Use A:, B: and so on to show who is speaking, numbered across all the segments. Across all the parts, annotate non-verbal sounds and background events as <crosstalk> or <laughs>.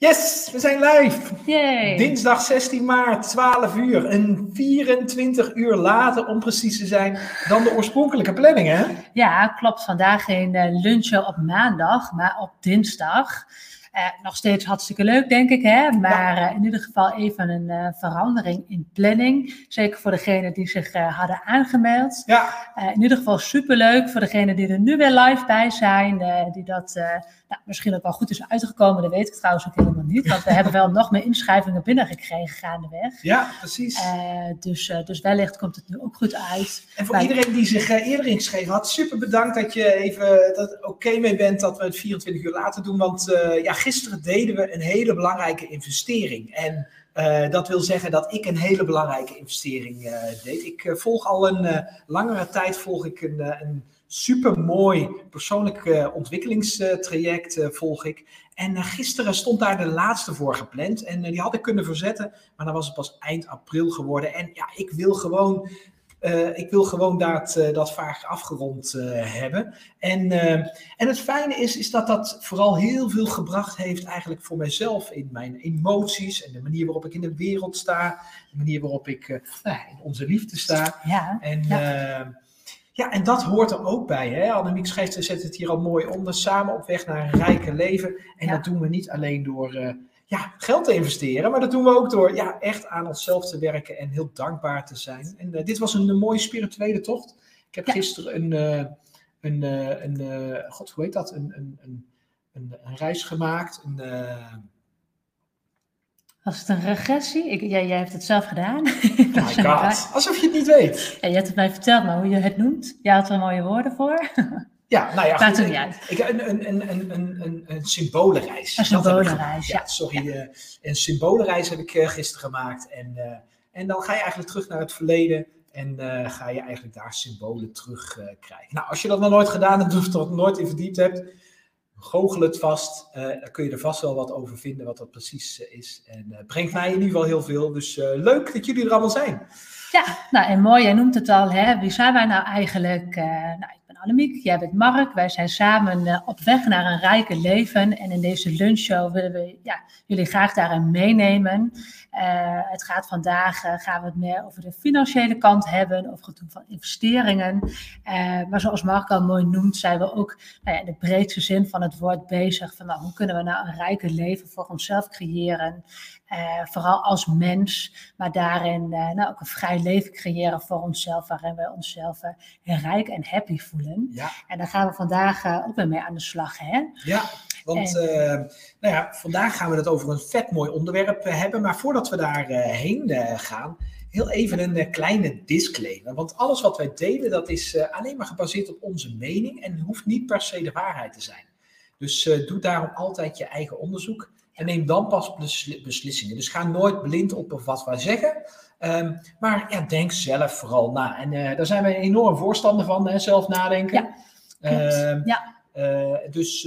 A: Yes, we zijn live.
B: Yay.
A: Dinsdag 16 maart, 12 uur. En 24 uur later, om precies te zijn, dan de oorspronkelijke planning, hè?
B: Ja, klopt. Vandaag geen uh, lunchen op maandag, maar op dinsdag. Uh, nog steeds hartstikke leuk, denk ik. Hè? Maar ja. uh, in ieder geval even een uh, verandering in planning. Zeker voor degenen die zich hadden aangemeld.
A: Ja.
B: in ieder geval superleuk voor degenen die er nu weer live bij zijn. die dat nou, misschien ook wel goed is uitgekomen. Dat weet ik trouwens ook helemaal niet. Want we <laughs> hebben wel nog meer inschrijvingen binnengekregen gaandeweg.
A: Ja, precies.
B: dus, dus wellicht komt het nu ook goed uit.
A: En voor iedereen die zich eerder ingeschreven had, super bedankt dat je even dat oké okay mee bent dat we het 24 uur later doen. Want ja, gisteren deden we een hele belangrijke investering. En uh, dat wil zeggen dat ik een hele belangrijke investering uh, deed. Ik uh, volg al een langere tijd volg ik een, een supermooi persoonlijk ontwikkelingstraject volg ik. En gisteren stond daar de laatste voor gepland. En die had ik kunnen verzetten, maar dan was het pas eind april geworden. En ja, ik wil gewoon uh, ik wil gewoon dat, uh, dat vaak afgerond uh, hebben. En, en het fijne is, is dat dat vooral heel veel gebracht heeft eigenlijk voor mijzelf in mijn emoties en de manier waarop ik in de wereld sta, de manier waarop ik nou in onze liefde sta.
B: Ja,
A: en, ja. ja, en dat hoort er ook bij. Hè? Annemiek schrijft, zet het hier al mooi onder, samen op weg naar een rijke leven. En ja. dat doen we niet alleen door ja, geld te investeren. Maar dat doen we ook door ja, echt aan onszelf te werken en heel dankbaar te zijn. En uh, dit was een, een, mooie spirituele tocht. Ik heb ja. gisteren een, uh, een, uh, een god, hoe heet dat? Een, een, een, een, een reis gemaakt. Een,
B: was het een regressie? Ik, jij, jij hebt het zelf gedaan.
A: Oh <laughs> my god, alsof je het niet weet.
B: Ja, je hebt het mij verteld, maar hoe je het noemt. Je had er mooie woorden voor. <laughs>
A: Ja, nou ja,
B: Maakt niet uit.
A: Ik, een, een, een, een, een, een symbolenreis.
B: Een symbolenreis, ja.
A: ja. Sorry, ja. Uh, een symbolenreis heb ik uh, gisteren gemaakt. En, uh, en dan ga je eigenlijk terug naar het verleden. En ga je eigenlijk daar symbolen terug krijgen. Nou, als je dat nog nooit gedaan hebt, of er nooit in verdiept hebt, goochel het vast. dan kun je er vast wel wat over vinden, wat dat precies is. En brengt mij in ieder geval heel veel. Dus leuk dat jullie er allemaal zijn.
B: Ja, nou en mooi, jij noemt het al, hè? wie zijn wij nou eigenlijk? nou, Annemiek, jij bent Mark. Wij zijn samen uh, op weg naar een rijke leven. En in deze lunchshow willen we ja, jullie graag daarin meenemen. Uh, het gaat vandaag, uh, gaan we het meer over de financiële kant hebben, over het doen van investeringen. maar zoals Mark al mooi noemt, zijn we ook nou ja, in de breedste zin van het woord bezig. Van nou, hoe kunnen we nou een rijke leven voor onszelf creëren? Vooral als mens, maar daarin nou, ook een vrij leven creëren voor onszelf, waarin we onszelf rijk en happy voelen.
A: Ja.
B: En daar gaan we vandaag uh, ook weer mee aan de slag. Hè?
A: Ja, want en, uh, nou ja, vandaag gaan we het over een vet mooi onderwerp uh, hebben. Maar voordat we daarheen gaan, heel even een kleine disclaimer. Want alles wat wij delen, dat is alleen maar gebaseerd op onze mening en hoeft niet per se de waarheid te zijn. Dus doe daarom altijd je eigen onderzoek. En neem dan pas beslissingen. Dus ga nooit blind op wat wij zeggen. Um, maar ja, denk zelf vooral na. En uh, daar zijn we enorm voorstander van, hè, zelf nadenken.
B: Ja, uh, ja.
A: Uh, dus,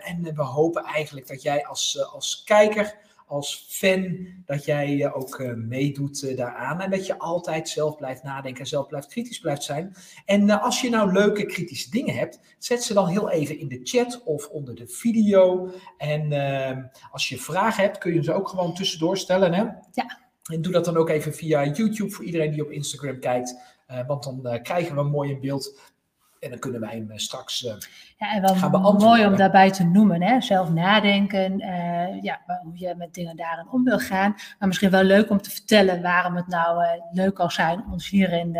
A: en we hopen eigenlijk dat jij als, als kijker, als fan, dat jij ook meedoet daaraan. En dat je altijd zelf blijft nadenken en zelf blijft kritisch blijft zijn. En als je nou leuke kritische dingen hebt, zet ze dan heel even in de chat of onder de video. En ehm, als je vragen hebt, kun je ze ook gewoon tussendoor stellen. Hè?
B: Ja.
A: En doe dat dan ook even via YouTube voor iedereen die op Instagram kijkt. Uh, want dan uh, krijgen we een mooi in beeld. En dan kunnen wij hem straks
B: ja, en wel mooi om daarbij te noemen. Hè? Zelf nadenken. ja, hoe je met dingen daarin om wil gaan. Maar misschien wel leuk om te vertellen waarom het nou leuk kan zijn om ons hierin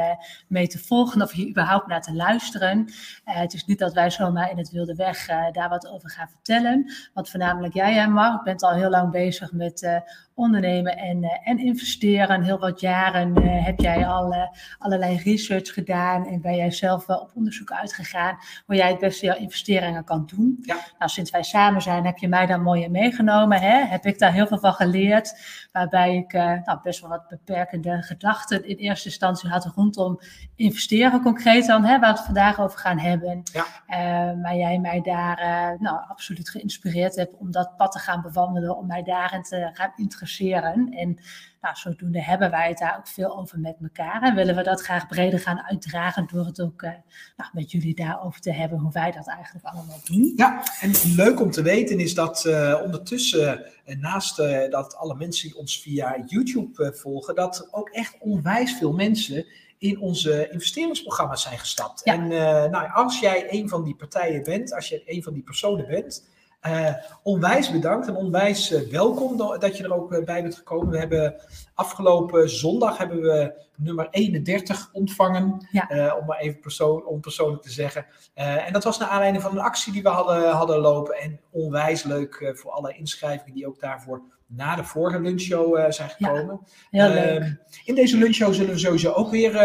B: mee te volgen. Of hier überhaupt naar te luisteren. het is niet dat wij zomaar in het wilde weg daar wat over gaan vertellen. Want voornamelijk jij en Mark bent al heel lang bezig met ondernemen en, en investeren. Heel wat jaren heb jij al allerlei research gedaan en ben jij zelf wel op onderzoek uitgegaan hoe jij het beste jouw investeringen kan doen.
A: Ja.
B: Nou, sinds wij samen zijn heb je mij daar mooi in meegenomen. Hè? Heb ik daar heel veel van geleerd, waarbij ik nou, best wel wat beperkende gedachten in eerste instantie had rondom investeren concreet dan, hè, waar we het vandaag over gaan hebben.
A: Ja.
B: maar jij mij daar nou, absoluut geïnspireerd hebt om dat pad te gaan bewandelen, om mij daarin te gaan interesseren interesseren. En nou, zodoende hebben wij het daar ook veel over met elkaar. En willen we dat graag breder gaan uitdragen door het ook nou, met jullie daarover te hebben, hoe wij dat eigenlijk allemaal doen.
A: Ja, en leuk om te weten is dat ondertussen, naast dat alle mensen die ons via YouTube volgen, dat ook echt onwijs veel mensen in onze investeringsprogramma's zijn gestapt. En uh, nou, als jij een van die partijen bent, als je een van die personen bent, uh, onwijs bedankt en onwijs uh, welkom dat je er ook bij bent gekomen. We hebben afgelopen zondag hebben we nummer 31 ontvangen, ja. om maar even persoon, om persoonlijk te zeggen. en dat was naar aanleiding van een actie die we hadden, hadden lopen. En onwijs leuk voor alle inschrijvingen die ook daarvoor na de vorige lunchshow zijn gekomen.
B: Ja, heel leuk.
A: Ehm, in deze lunchshow zullen we sowieso ook weer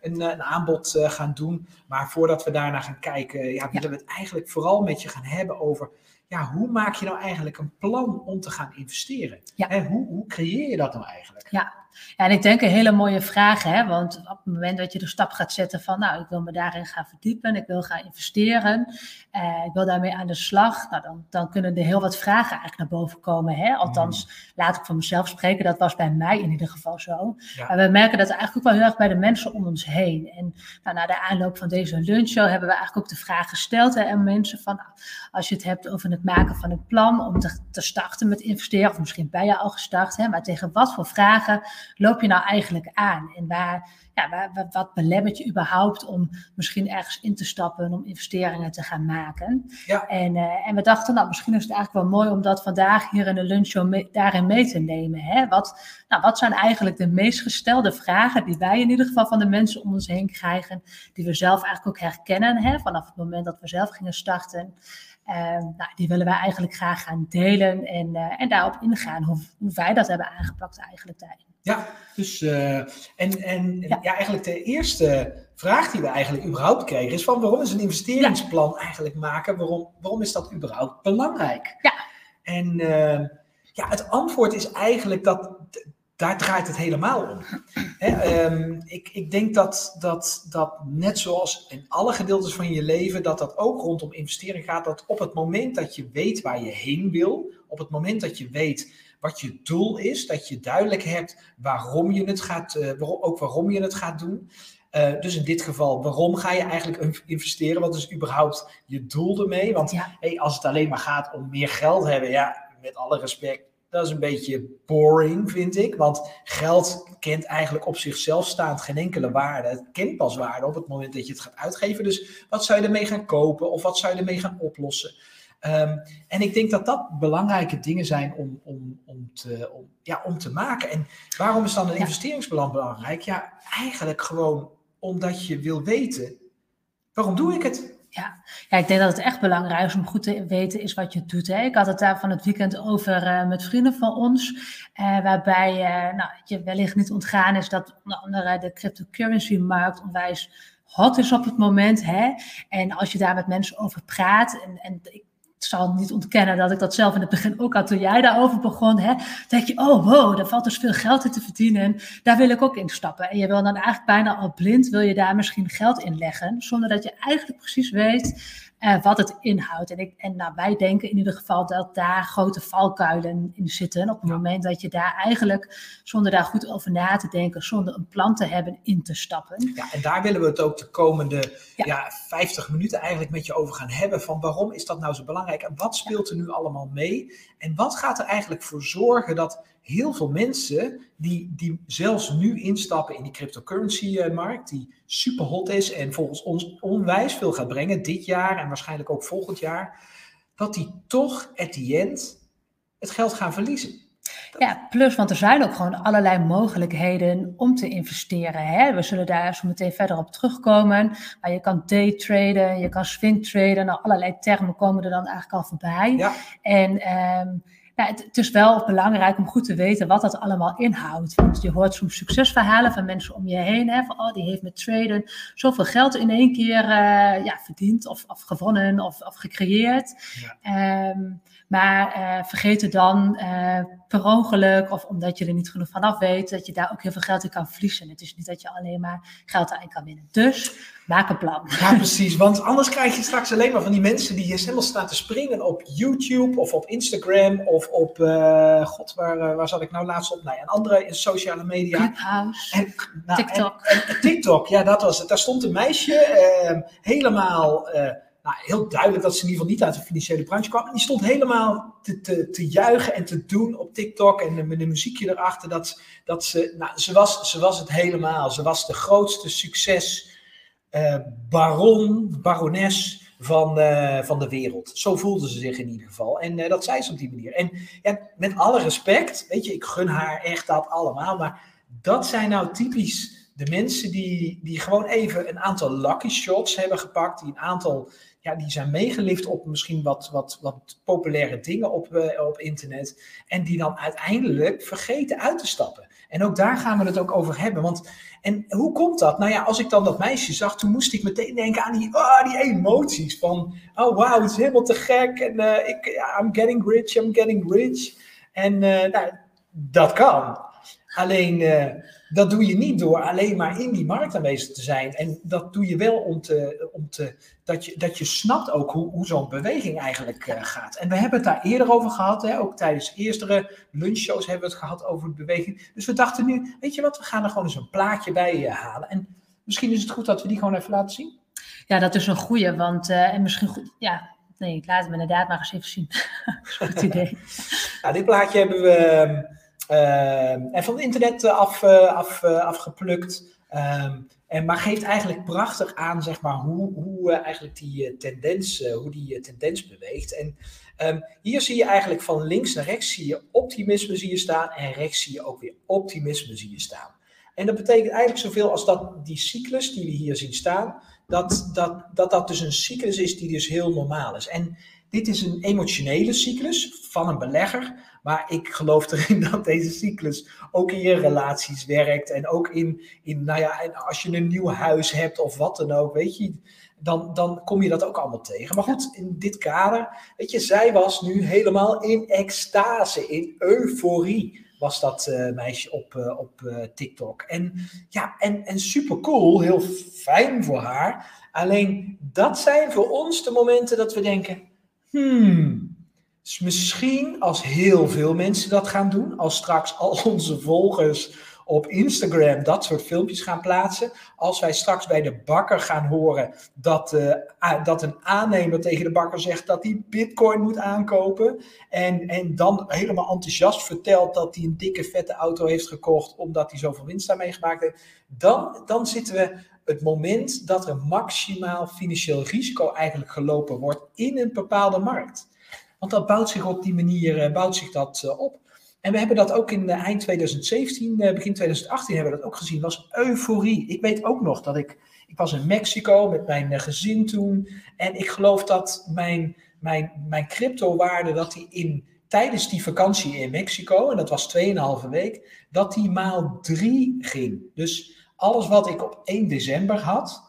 A: een, een, aanbod gaan doen. Maar voordat we daarna gaan kijken, ja, willen we het eigenlijk vooral met je gaan hebben over ja, hoe maak je nou eigenlijk een plan om te gaan investeren? Ja. hoe, hoe creëer je dat nou eigenlijk?
B: Ja, en ik denk een hele mooie vraag, hè? want op het moment dat je de stap gaat zetten van, nou, ik wil me daarin gaan verdiepen, ik wil gaan investeren, eh, ik wil daarmee aan de slag, nou, dan, dan kunnen er heel wat vragen eigenlijk naar boven komen. Hè? Althans, mm. laat ik voor mezelf spreken, dat was bij mij in ieder geval zo. Maar we merken dat eigenlijk ook wel heel erg bij de mensen om ons heen. En nou, na de aanloop van deze lunchshow hebben we eigenlijk ook de vraag gesteld aan mensen van, nou, als je het hebt over het maken van een plan om te, te starten met investeren, of misschien ben je al gestart, hè, maar tegen wat voor vragen loop je nou eigenlijk aan? En waar, ja, waar, wat belemmert je überhaupt om misschien ergens in te stappen, om investeringen te gaan maken? Ja. En, uh, en we dachten, nou, misschien is het eigenlijk wel mooi om dat vandaag hier in de lunchshow mee, daarin mee te nemen. Hè? Wat, nou, wat zijn eigenlijk de meest gestelde vragen die wij in ieder geval van de mensen om ons heen krijgen, die we zelf eigenlijk ook herkennen hè? vanaf het moment dat we zelf gingen starten? Uh, nou, die willen wij eigenlijk graag gaan delen en, uh, en daarop ingaan, hoe, hoe wij dat hebben aangepakt eigenlijk daarin.
A: Ja, dus uh, en, en ja. ja. eigenlijk de eerste vraag die we eigenlijk überhaupt kregen is van waarom is een investeringsplan ja. eigenlijk maken? Waarom, waarom is dat überhaupt belangrijk?
B: Ja.
A: En uh, ja, het antwoord is eigenlijk dat daar draait het helemaal om. He, um, ik, ik denk dat, dat, dat net zoals in alle gedeeltes van je leven, dat dat ook rondom investering gaat. Dat op het moment dat je weet waar je heen wil, op het moment dat je weet wat je doel is, dat je duidelijk hebt waarom je het gaat, uh, waarom, ook waarom je het gaat doen. Uh, dus in dit geval, waarom ga je eigenlijk investeren? Wat is überhaupt je doel ermee? Want ja. hey, als het alleen maar gaat om meer geld hebben, ja, met alle respect, dat is een beetje boring, vind ik. Want geld kent eigenlijk op zichzelf staand geen enkele waarde. Het kent pas waarde op het moment dat je het gaat uitgeven. Dus wat zou je ermee gaan kopen of wat zou je ermee gaan oplossen? Um, en ik denk dat dat belangrijke dingen zijn om, om, om, te, om, ja, om te maken. En waarom is dan een investeringsbelang belangrijk? Ja, eigenlijk gewoon omdat je wil weten, waarom doe ik het?
B: Ja. ja, ik denk dat het echt belangrijk is om goed te weten is wat je doet. Hè. Ik had het daar van het weekend over uh, met vrienden van ons, uh, waarbij uh, nou, je wellicht niet ontgaan is dat onder andere de cryptocurrency-markt onwijs hot is op het moment. Hè. En als je daar met mensen over praat, en, en ik zal niet ontkennen dat ik dat zelf in het begin ook had toen jij daarover begon. Hè, denk je, oh wow, daar valt dus veel geld in te verdienen. Daar wil ik ook in stappen. En je wil dan eigenlijk bijna al blind, wil je daar misschien geld in leggen. Zonder dat je eigenlijk precies weet uh, wat het inhoudt. En, ik, en nou, wij denken in ieder geval dat daar grote valkuilen in zitten. Op het moment dat je daar eigenlijk, zonder daar goed over na te denken, zonder een plan te hebben, in te stappen.
A: Ja, en daar willen we het ook de komende ja. ja 50 minuten eigenlijk met je over gaan hebben. Van waarom is dat nou zo belangrijk? En wat speelt er nu allemaal mee? En wat gaat er eigenlijk voor zorgen dat heel veel mensen die, die zelfs nu instappen in die cryptocurrency-markt, die super hot is en volgens ons onwijs veel gaat brengen dit jaar en waarschijnlijk ook volgend jaar, dat die toch at the end het geld gaan verliezen.
B: Ja, plus, want er zijn ook gewoon allerlei mogelijkheden om te investeren. Hè? We zullen daar zo meteen verder op terugkomen. Maar je kan daytraden, je kan swing traden. Nou, allerlei termen komen er dan eigenlijk al voorbij. Ja. En um, ja, het, het, is wel belangrijk om goed te weten wat dat allemaal inhoudt. Want je hoort soms succesverhalen van mensen om je heen. Hè, van, oh, die heeft met traden zoveel geld in één keer uh, ja, verdiend of, of gewonnen of, of gecreëerd. Ja. Um, maar uh, vergeet het dan uh, per ongeluk of omdat je er niet genoeg van af weet, dat je daar ook heel veel geld in kan verliezen. Het is niet dat je alleen maar geld aan kan winnen. Dus Maak een plan.
A: Ja, precies. Want anders krijg je straks alleen maar van die mensen die helemaal staan te springen op YouTube of op Instagram of op, uh, god, waar, uh, waar zat ik nou laatst op? Nou ja, andere sociale media.
B: Clubhouse,
A: En, nou,
B: TikTok.
A: En, en TikTok, ja, dat was het. Daar stond een meisje uh, helemaal, nou, heel duidelijk dat ze in ieder geval niet uit de financiële branche kwam. En die stond helemaal te, te, te juichen en te doen op TikTok en met een muziekje erachter. Dat, dat ze, nou, ze was, ze was het helemaal. Ze was de grootste succes uh, baron, barones van, uh, van de wereld. Zo voelde ze zich in ieder geval. En uh, dat zei ze op die manier. En ja, met alle respect, weet je, ik gun haar echt dat allemaal. Maar dat zijn nou typisch de mensen die, die gewoon even een aantal lucky shots hebben gepakt. Die een aantal, ja, die zijn meegelift op misschien wat, wat, wat populaire dingen op, op internet. En die dan uiteindelijk vergeten uit te stappen. En ook daar gaan we het ook over hebben. Want, en hoe komt dat? Nou ja, als ik dan dat meisje zag, toen moest ik meteen denken aan die, oh, die emoties. Van, oh wow, het is helemaal te gek. En uh, ik, I'm getting rich, I'm getting rich. En uh, nou, dat kan. Alleen, uh, dat doe je niet door alleen maar in die markt aanwezig te zijn. En dat doe je wel om te, om te dat, je, dat je snapt ook hoe, hoe zo'n beweging eigenlijk uh, gaat. En we hebben het daar eerder over gehad. Hè? Ook tijdens eerdere lunchshows hebben we het gehad over de beweging. Dus we dachten nu, weet je wat, we gaan er gewoon eens een plaatje bij uh, halen. En misschien is het goed dat we die gewoon even laten zien.
B: Ja, dat is een goeie. Want, uh, en misschien goed, ja, nee, ik laat hem inderdaad maar eens even zien. <laughs> goed idee. <laughs>
A: nou, dit plaatje hebben we uh, en van het internet af, af, afgeplukt. Um, en, maar geeft eigenlijk prachtig aan, zeg maar, hoe, hoe eigenlijk die tendens, hoe die tendens beweegt. En um, hier zie je eigenlijk van links naar rechts zie je optimisme zie je staan en rechts zie je ook weer optimisme zie je staan. En dat betekent eigenlijk zoveel als dat die cyclus die we hier zien staan, dat dat, dat, dat dus een cyclus is die dus heel normaal is. En dit is een emotionele cyclus van een belegger, maar ik geloof erin <laughs> dat deze cyclus ook in je relaties werkt. En ook in, in nou ja, als je een nieuw huis hebt of wat dan ook, weet je, dan, dan kom je dat ook allemaal tegen. Maar goed, in dit kader, weet je, zij was nu helemaal in extase, in euforie was dat uh, meisje op, uh, op uh, TikTok. En ja, en, en super cool, heel fijn voor haar. Alleen dat zijn voor ons de momenten dat we denken, hmm, dus misschien als heel veel mensen dat gaan doen, als straks al onze volgers op Instagram dat soort filmpjes gaan plaatsen, als wij straks bij de bakker gaan horen dat, uh, dat een aannemer tegen de bakker zegt dat hij bitcoin moet aankopen en, en dan helemaal enthousiast vertelt dat hij een dikke vette auto heeft gekocht omdat hij zoveel winst daarmee gemaakt heeft, dan, dan zitten we het moment dat er maximaal financieel risico eigenlijk gelopen wordt in een bepaalde markt. Want dat bouwt zich op die manier uh, bouwt zich dat, uh, op. En we hebben dat ook in eind 2017, begin 2018 hebben we dat ook gezien. was euforie. Ik weet ook nog dat ik, ik was in Mexico met mijn gezin toen. En ik geloof dat mijn, mijn, mijn cryptowaarde, dat die in, tijdens die vakantie in Mexico, en dat was 2,5 week, dat die maal 3 ging. Dus alles wat ik op 1 december had,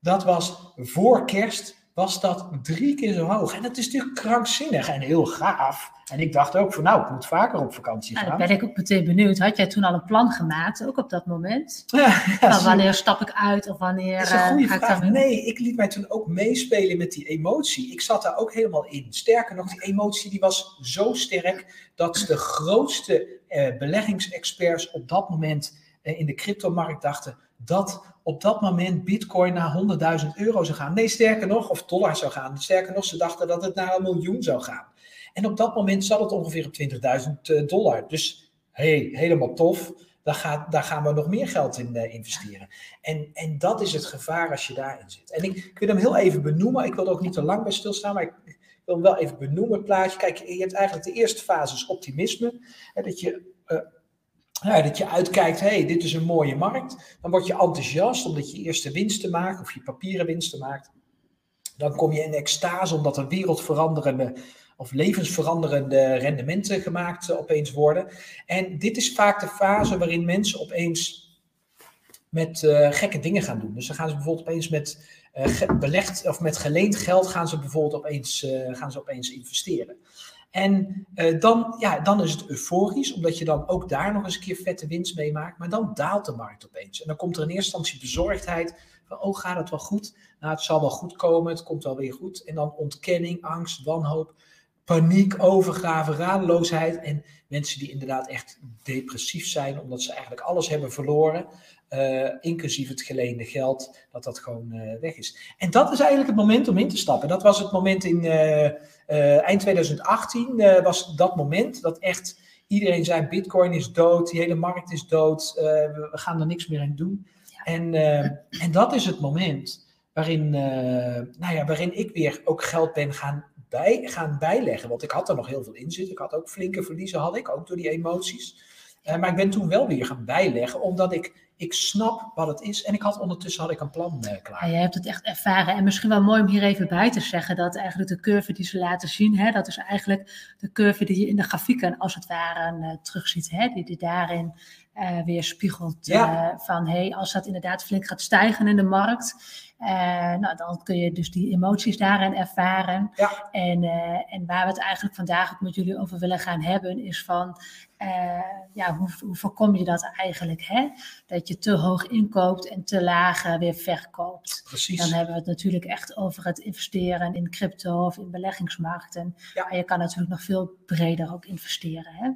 A: dat was voor kerst was dat drie keer zo hoog. En dat is natuurlijk krankzinnig en heel gaaf. En ik dacht ook van nou, ik moet vaker op vakantie gaan.
B: Nou, dan ben ik ook meteen benieuwd. Had jij toen al een plan gemaakt, ook op dat moment? <laughs> Ja, ja nou, wanneer stap ik uit of wanneer
A: dat is een goede
B: uh,
A: vraag. Ik nee, ik liet mij toen ook meespelen met die emotie. Ik zat daar ook helemaal in. Sterker nog, die emotie die was zo sterk dat de grootste uh, beleggingsexperts op dat moment in de cryptomarkt dachten dat op dat moment bitcoin naar 100.000 euro zou gaan. Nee, sterker nog, of dollar zou gaan. Sterker nog, ze dachten dat het naar een miljoen zou gaan. En op dat moment zat het ongeveer op 20.000 dollar. Dus hey, helemaal tof. Daar, gaat, daar gaan we nog meer geld in uh, investeren. En, en dat is het gevaar als je daarin zit. En ik, wil hem heel even benoemen. Ik wil er ook niet te lang bij stilstaan, maar ik, wil hem wel even benoemen, het plaatje. Kijk, je hebt eigenlijk de eerste fase is optimisme. Hè, dat je ja, dat je uitkijkt, hé, hey, dit is een mooie markt. Dan word je enthousiast omdat je eerste winsten maakt of je papieren winsten maakt. Dan kom je in extase omdat er wereldveranderende of levensveranderende rendementen gemaakt opeens worden. En dit is vaak de fase waarin mensen opeens met uh, gekke dingen gaan doen. Dus dan gaan ze bijvoorbeeld opeens met uh, belegd of met geleend geld gaan ze bijvoorbeeld opeens, gaan ze opeens investeren. En uh, dan, ja, dan is het euforisch, omdat je dan ook daar nog eens een keer vette winst mee maakt. Maar dan daalt de markt opeens. En dan komt er in eerste instantie bezorgdheid van, oh gaat het wel goed? Nou, het zal wel goed komen, het komt wel weer goed. En dan ontkenning, angst, wanhoop, paniek, overgave, radeloosheid. En mensen die inderdaad echt depressief zijn, omdat ze eigenlijk alles hebben verloren. Uh, inclusief het geleende geld, dat dat gewoon uh, weg is. En dat is eigenlijk het moment om in te stappen. Dat was het moment in uh, eind 2018, was dat moment dat echt iedereen zei: Bitcoin is dood, die hele markt is dood, we gaan er niks meer aan doen. Ja. En, en dat is het moment waarin, nou ja, waarin ik weer ook geld ben gaan, bij, gaan bijleggen. Want ik had er nog heel veel in zitten. Ik had ook flinke verliezen, had ik, ook door die emoties. maar ik ben toen wel weer gaan bijleggen, omdat ik ik snap wat het is en ik had ondertussen had ik een plan uh, klaar.
B: Ja, je hebt het echt ervaren. En misschien wel mooi om hier even bij te zeggen dat eigenlijk de curve die ze laten zien, hè, dat is eigenlijk de curve die je in de grafieken als het ware uh, terugziet, hè, die, die daarin uh, weer spiegelt ja. van hey, als dat inderdaad flink gaat stijgen in de markt, nou, dan kun je dus die emoties daarin ervaren.
A: Ja.
B: En, en waar we het eigenlijk vandaag ook met jullie over willen gaan hebben, is van uh, ja, hoe, hoe, voorkom je dat eigenlijk? Hè? Dat je te hoog inkoopt en te laag weer verkoopt.
A: Precies.
B: Dan hebben we het natuurlijk echt over het investeren in crypto of in beleggingsmarkten.
A: Ja.
B: Maar je kan natuurlijk nog veel breder ook investeren. Hè?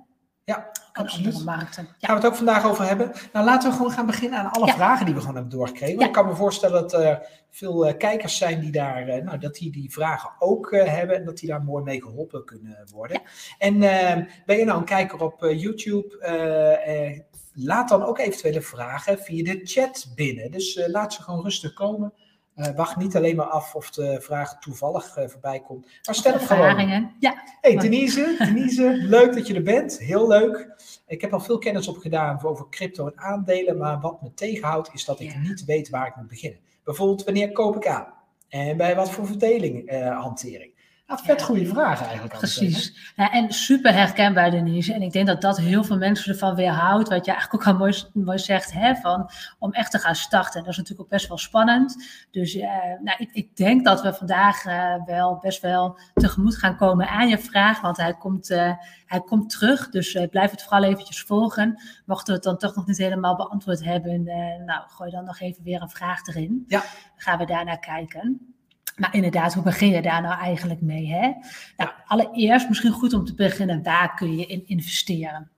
A: Ja,
B: andere markten. Ja.
A: Gaan we het ook vandaag over hebben. Nou, laten we gewoon gaan beginnen aan alle
B: Ja.
A: vragen die we gewoon hebben doorgekregen.
B: Ja.
A: Ik kan me voorstellen dat er veel eh, kijkers zijn die daar, eh, nou, dat die die vragen ook eh, hebben en dat die daar mooi mee geholpen kunnen worden. En eh, ben je nou een kijker op eh, YouTube? eh, eh, laat dan ook eventuele vragen via de chat binnen. Dus eh, laat ze gewoon rustig komen. Eh, wacht niet alleen maar af of de vraag toevallig eh, voorbij komt, maar stel hem gewoon.
B: Ja,
A: Hey Denise, Denise, leuk dat je er bent. Heel leuk. Ik heb al veel kennis opgedaan over crypto en aandelen, maar wat me tegenhoudt is dat ik
B: Ja.
A: niet weet waar ik moet beginnen. Bijvoorbeeld, wanneer koop ik aan? En bij wat voor verdeling hantering? Nou, vet
B: Ja.
A: goede vraag eigenlijk.
B: Precies. Ja, en super herkenbaar, Denise. En ik denk dat dat heel veel mensen ervan weerhoudt. Wat je eigenlijk ook al mooi, mooi zegt, hè, van, om echt te gaan starten. Dat is natuurlijk ook best wel spannend. Dus eh, nou, ik, ik denk dat we vandaag eh, wel best wel tegemoet gaan komen aan je vraag. Want hij komt, eh, hij komt terug. Dus blijf het vooral eventjes volgen. Mochten we het dan toch nog niet helemaal beantwoord hebben, nou, gooi dan nog even weer een vraag erin.
A: Ja.
B: Dan gaan we daarnaar kijken. Maar inderdaad, hoe begin je daar nou eigenlijk mee? Hè? Nou, allereerst misschien goed om te beginnen, waar kun je in investeren?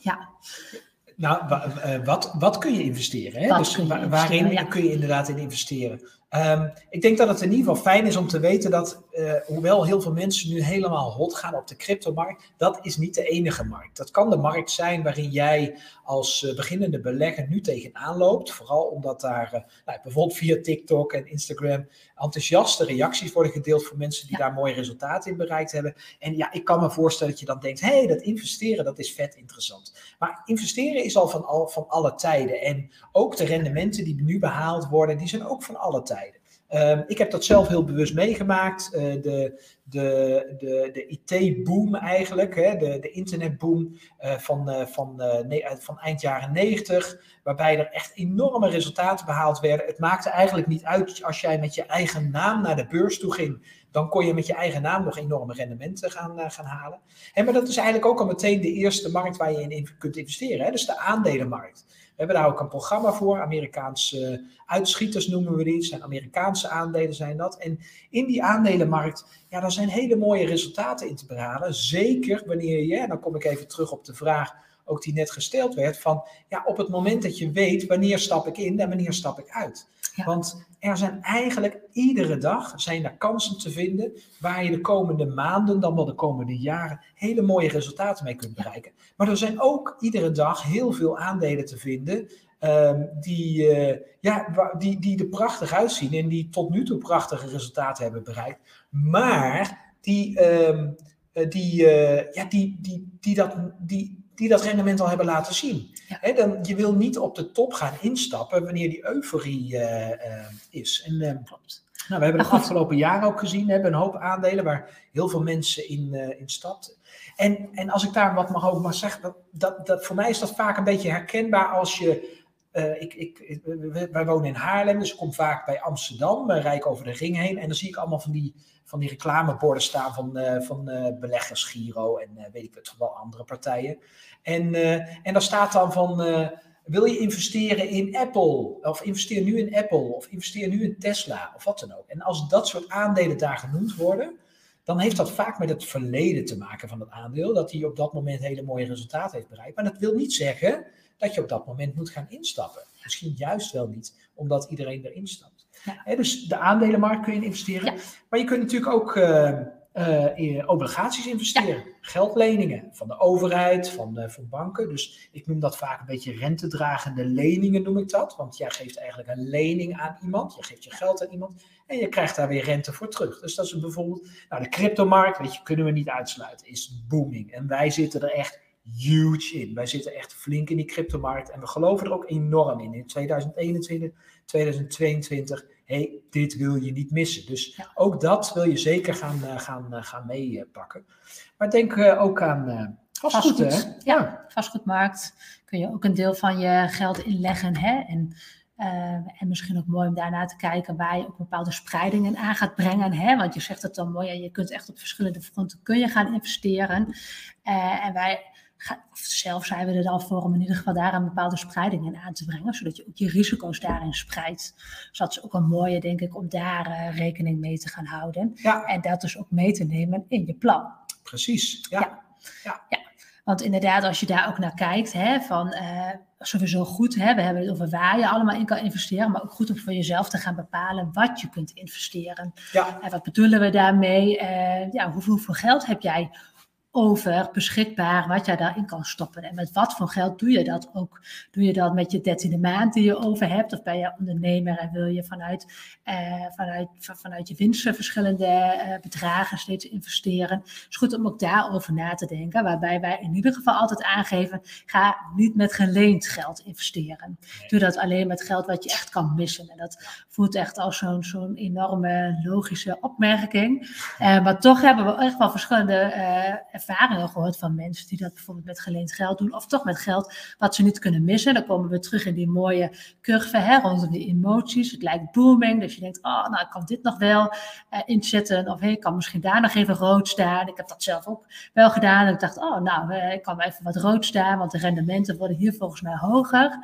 B: Ja,
A: Nou, eh, wat, wat kun je investeren? Hè?
B: Wat
A: dus
B: kun je
A: wa-
B: investeren,
A: waarin
B: ja.
A: kun je inderdaad in investeren? Ehm, ik denk dat het in ieder geval fijn is om te weten dat, eh, hoewel heel veel mensen nu helemaal hot gaan op de cryptomarkt, dat is niet de enige markt. Dat kan de markt zijn waarin jij als eh, beginnende belegger nu tegenaan loopt. Vooral omdat daar eh, nou, bijvoorbeeld via TikTok en Instagram enthousiaste reacties worden gedeeld van mensen die
B: Ja.
A: daar mooie resultaten in bereikt hebben. En ja, ik kan me voorstellen dat je dan denkt, hé, hey, dat investeren, dat is vet interessant. Maar investeren is al van, al van alle tijden. En ook de rendementen die nu behaald worden, die zijn ook van alle tijden. Ehm, ik heb dat zelf heel bewust meegemaakt. Eh, de de, de, de IT-boom eigenlijk, hè, de, de internetboom eh, van, eh, van, van eind jaren 90, waarbij er echt enorme resultaten behaald werden. Het maakte eigenlijk niet uit als jij met je eigen naam naar de beurs toe ging. Dan kon je met je eigen naam nog enorme rendementen gaan, gaan halen. Hè, maar dat is eigenlijk ook al meteen de eerste markt waar je in in kunt investeren. Hè? Dus de aandelenmarkt. We hebben daar ook een programma voor. Amerikaanse eh, uitschieters noemen we die. Zijn Amerikaanse aandelen zijn dat. En in die aandelenmarkt, ja, daar zijn hele mooie resultaten in te behalen. Zeker wanneer je, en dan kom ik even terug op de vraag ook die net gesteld werd, van ja, op het moment dat je weet wanneer stap ik in en wanneer stap ik uit.
B: Ja.
A: Want er zijn eigenlijk iedere dag zijn er kansen te vinden waar je de komende maanden, dan wel de komende jaren, hele mooie resultaten mee kunt bereiken. Maar er zijn ook iedere dag heel veel aandelen te vinden ehm, die, eh, ja, die, die er prachtig uitzien en die tot nu toe prachtige resultaten hebben bereikt. Maar die, ehm, eh, die, eh, ja, die, die, die, dat, die, die dat rendement al hebben laten zien.
B: Ja.
A: Dan, je wil niet op de top gaan instappen wanneer die euforie eh, eh, is. En,
B: klopt.
A: nou, we hebben het afgelopen jaar ook gezien, we hebben een hoop aandelen waar heel veel mensen in, eh in stapten. En, en als ik daar wat mag over mag zeggen, dat, dat, dat, voor mij is dat vaak een beetje herkenbaar als je. Eh, ik, ik, wij- wonen in Haarlem, dus ik kom vaak bij Amsterdam, uh, rijd ik over de ring heen en dan zie ik allemaal van die, van die reclameborden staan van, eh, van eh, beleggers Giro en eh, weet ik het, wel andere partijen. En, eh, en daar staat dan van, eh, wil je investeren in Apple? Of investeer nu in Apple? Of investeer nu in Tesla? Of wat dan ook. En als dat soort aandelen daar genoemd worden, dan heeft dat vaak met het verleden te maken van het aandeel. Dat hij op dat moment hele mooie resultaten heeft bereikt. Maar dat wil niet zeggen dat je op dat moment moet gaan instappen. Misschien juist wel niet, omdat iedereen erin stapt. Ja. dus de aandelenmarkt kun je investeren. Maar je kunt natuurlijk ook uh, uh, obligaties investeren. Geldleningen van de overheid, van, de, van banken. Dus ik noem dat vaak een beetje rentedragende leningen, noem ik dat. Want jij geeft eigenlijk een lening aan iemand. Je geeft je geld aan iemand. En je krijgt daar weer rente voor terug. Dus dat is bijvoorbeeld, nou de cryptomarkt, weet je, kunnen we niet uitsluiten, is booming. En wij zitten er echt huge in. Wij zitten echt flink in die cryptomarkt en we geloven er ook enorm in. In 2021, 2022, hey, dit wil je niet missen. Dus ook dat wil je zeker gaan, uh, gaan, uh, gaan meepakken. maar denk uh, ook aan vastgoed. vastgoed hè?
B: Ja, vastgoedmarkt kun je ook een deel van je geld inleggen. Hè? En en misschien ook mooi om daarna te kijken waar je ook bepaalde spreidingen aan gaat brengen. Hè? Want je zegt het dan mooi, ja, je kunt echt op verschillende fronten kun je gaan investeren. En wij zelf zijn we er dan voor om in ieder geval daar een bepaalde spreiding in aan te brengen, zodat je ook je risico's daarin spreidt. Dus dat is ook een mooie, denk ik, om daar uh, rekening mee te gaan houden. Ja. En dat dus ook mee te nemen in je plan.
A: Precies, ja. ja.
B: ja. ja. Want inderdaad, als je daar ook naar kijkt, hè, van uh, sowieso goed, hè, we hebben het over waar je allemaal in kan investeren, maar ook goed om voor jezelf te gaan bepalen wat je kunt investeren. Ja. En wat bedoelen we daarmee? Uh, ja, hoeveel, hoeveel geld heb jij over beschikbaar wat jij daarin kan stoppen. En met wat voor geld doe je dat ook? Doe je dat met je dertiende maand die je over hebt? Of ben je ondernemer en wil je vanuit, eh, vanuit, vanuit je winsten verschillende eh, bedragen steeds investeren? Het is goed om ook daarover na te denken. Waarbij wij in ieder geval altijd aangeven, ga niet met geleend geld investeren. Doe dat alleen met geld wat je echt kan missen. En dat voelt echt als zo'n zo'n enorme logische opmerking. Uh, maar toch hebben we echt wel verschillende uh, ervaringen gehoord van mensen die dat bijvoorbeeld met geleend geld doen, of toch met geld wat ze niet kunnen missen. Dan komen we terug in die mooie curve hè, rondom die emoties. Het lijkt booming, dus je denkt, oh, nou, ik kan dit nog wel uh, inzetten, of hey, ik kan misschien daar nog even rood staan. Ik heb dat zelf ook wel gedaan. En ik dacht, oh, nou, uh, ik kan even wat rood staan, want de rendementen worden hier volgens mij hoger.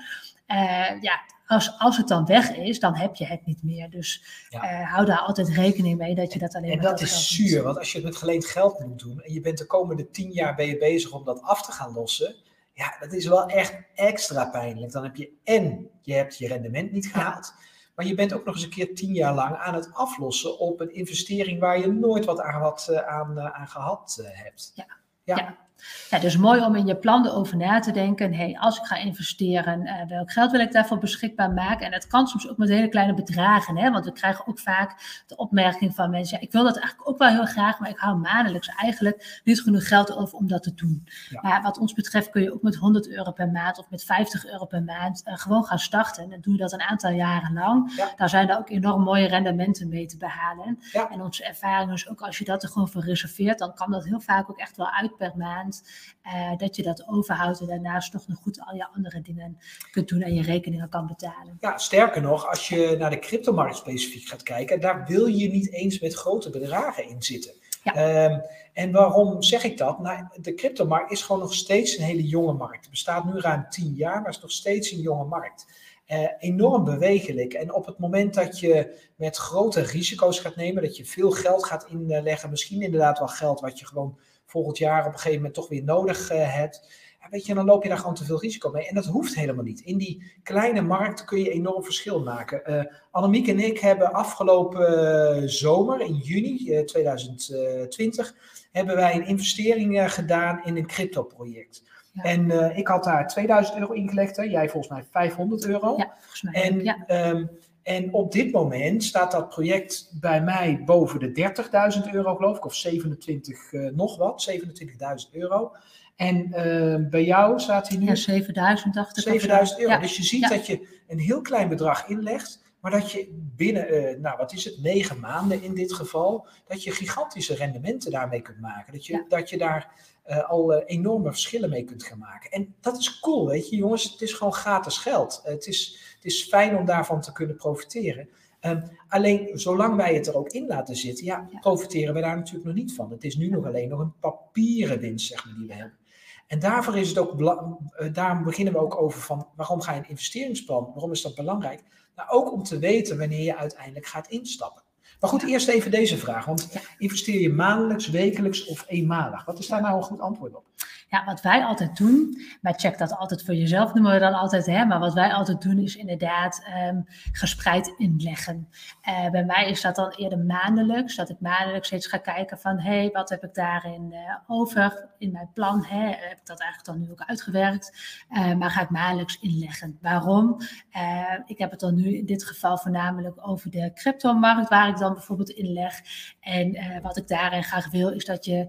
B: Uh, ja, als, als het dan weg is, dan heb je het niet meer. Dus uh, hou daar altijd rekening mee dat je dat alleen
A: en maar En dat is zuur, want als je het met geleend geld moet doen en je bent de komende tien jaar ben je bezig om dat af te gaan lossen, ja, dat is wel echt extra pijnlijk. Dan heb je en je hebt je rendement niet gehaald, maar je bent ook nog eens een keer tien jaar lang aan het aflossen op een investering waar je nooit wat aan, wat, uh, aan, aan gehad hebt.
B: ja. ja. Ja, dus mooi om in je plan erover na te denken. Hey, als ik ga investeren, uh, welk geld wil ik daarvoor beschikbaar maken? En dat kan soms ook met hele kleine bedragen. Hè? Want we krijgen ook vaak de opmerking van mensen: ja, ik wil dat eigenlijk ook wel heel graag, maar ik hou maandelijks eigenlijk niet genoeg geld over om dat te doen. Maar wat ons betreft kun je ook met 100 euro per maand of met 50 euro per maand uh, gewoon gaan starten. En doe je dat een aantal jaren lang. Ja. Daar zijn er ook enorm mooie rendementen mee te behalen. En onze ervaring is ook als je dat er gewoon voor reserveert, dan kan dat heel vaak ook echt wel uit per maand. Uh, dat je dat overhoudt en daarnaast nog goed al je andere dingen kunt doen en je rekeningen kan betalen.
A: Ja, sterker nog, als je naar de cryptomarkt specifiek gaat kijken, daar wil je niet eens met grote bedragen in zitten. Ja. Um, en waarom zeg ik dat? Nou, de cryptomarkt is gewoon nog steeds een hele jonge markt. Het bestaat nu ruim tien jaar, maar is nog steeds een jonge markt. Uh, enorm bewegelijk. En op het moment dat je met grote risico's gaat nemen, dat je veel geld gaat inleggen, misschien inderdaad wel geld wat je gewoon volgend jaar op een gegeven moment toch weer nodig uh, hebt. Weet je, dan loop je daar gewoon te veel risico mee. En dat hoeft helemaal niet. In die kleine markt kun je enorm verschil maken. Uh, Annemiek en ik hebben afgelopen zomer, in juni 2020, hebben wij een investering gedaan in een crypto-project. Ja. En uh, ik had daar 2000 euro ingelegd, hè? jij volgens mij 500 euro.
B: Ja, volgens mij.
A: En ja. um, en op dit moment staat dat project bij mij boven de 30.000 euro, geloof ik, of 27 uh, nog wat, 27.000 euro. En uh, bij jou staat hij nu.
B: Ja, 7000 dacht ik.
A: 7000 euro. Ja. Dus je ziet ja. dat je een heel klein bedrag inlegt, maar dat je binnen, uh, nou wat is het, negen maanden in dit geval, dat je gigantische rendementen daarmee kunt maken. Dat je, dat je daar uh, al enorme verschillen mee kunt gaan maken. En dat is cool, weet je, jongens. Het is gewoon gratis geld. het, is, het is fijn om daarvan te kunnen profiteren. Um, alleen zolang wij het er ook in laten zitten, ja, profiteren we daar natuurlijk nog niet van. Het is nu nog alleen nog een papieren winst, zeg maar, die we hebben. En daarvoor is het ook, uh, daarom beginnen we ook over van waarom ga je een investeringsplan? Waarom is dat belangrijk? Nou, ook om te weten wanneer je uiteindelijk gaat instappen. Maar goed, eerst even deze vraag. Want investeer je maandelijks, wekelijks of eenmalig? Wat is daar nou een goed antwoord op?
B: Ja, wat wij altijd doen, maar check dat altijd voor jezelf, noemen we dan altijd, hè, maar wat wij altijd doen is inderdaad um, gespreid inleggen. Uh, bij mij is dat dan eerder maandelijks, dat ik maandelijks steeds ga kijken van, hé, hey, wat heb ik daarin uh, over in mijn plan? Hè? Heb ik dat eigenlijk dan nu ook uitgewerkt? Uh, maar ga ik maandelijks inleggen. Waarom? ik heb het dan nu in dit geval voornamelijk over de cryptomarkt, waar ik dan bijvoorbeeld inleg. En wat ik daarin graag wil, is dat je,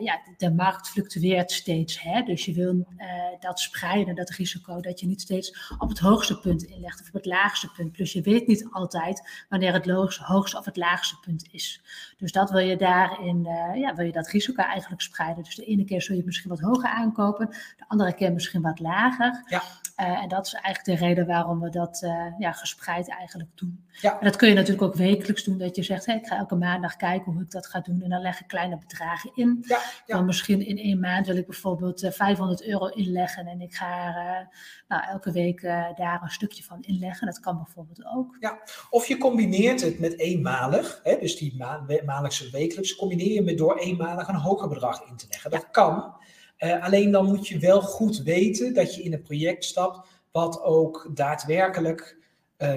B: ja, de markt fluctueert Hè? Dus je wil uh, dat spreiden, dat risico, dat je niet steeds op het hoogste punt inlegt of op het laagste punt. Plus je weet niet altijd wanneer het hoogste of het laagste punt is. Dus dat wil je daarin, uh, ja, wil je dat risico eigenlijk spreiden. Dus de ene keer zul je misschien wat hoger aankopen, de andere keer misschien wat lager. Ja. Uh, en dat is eigenlijk de reden waarom we dat ja, gespreid eigenlijk doen. Ja. En dat kun je natuurlijk ook wekelijks doen, dat je zegt, hey, ik ga elke maandag kijken hoe ik dat ga doen. En dan leg ik kleine bedragen in. Ja, ja. Dan misschien in één maand wil ik bijvoorbeeld 500 eh, euro inleggen en ik ga nou, elke week daar een stukje van inleggen. Dat kan bijvoorbeeld ook.
A: Ja, of je combineert het met eenmalig, hè, dus die ma maandelijkse wekelijks, combineer je met door eenmalig een hoger bedrag in te leggen. Dat kan. Alleen dan moet je wel goed weten dat je in een project stapt wat ook daadwerkelijk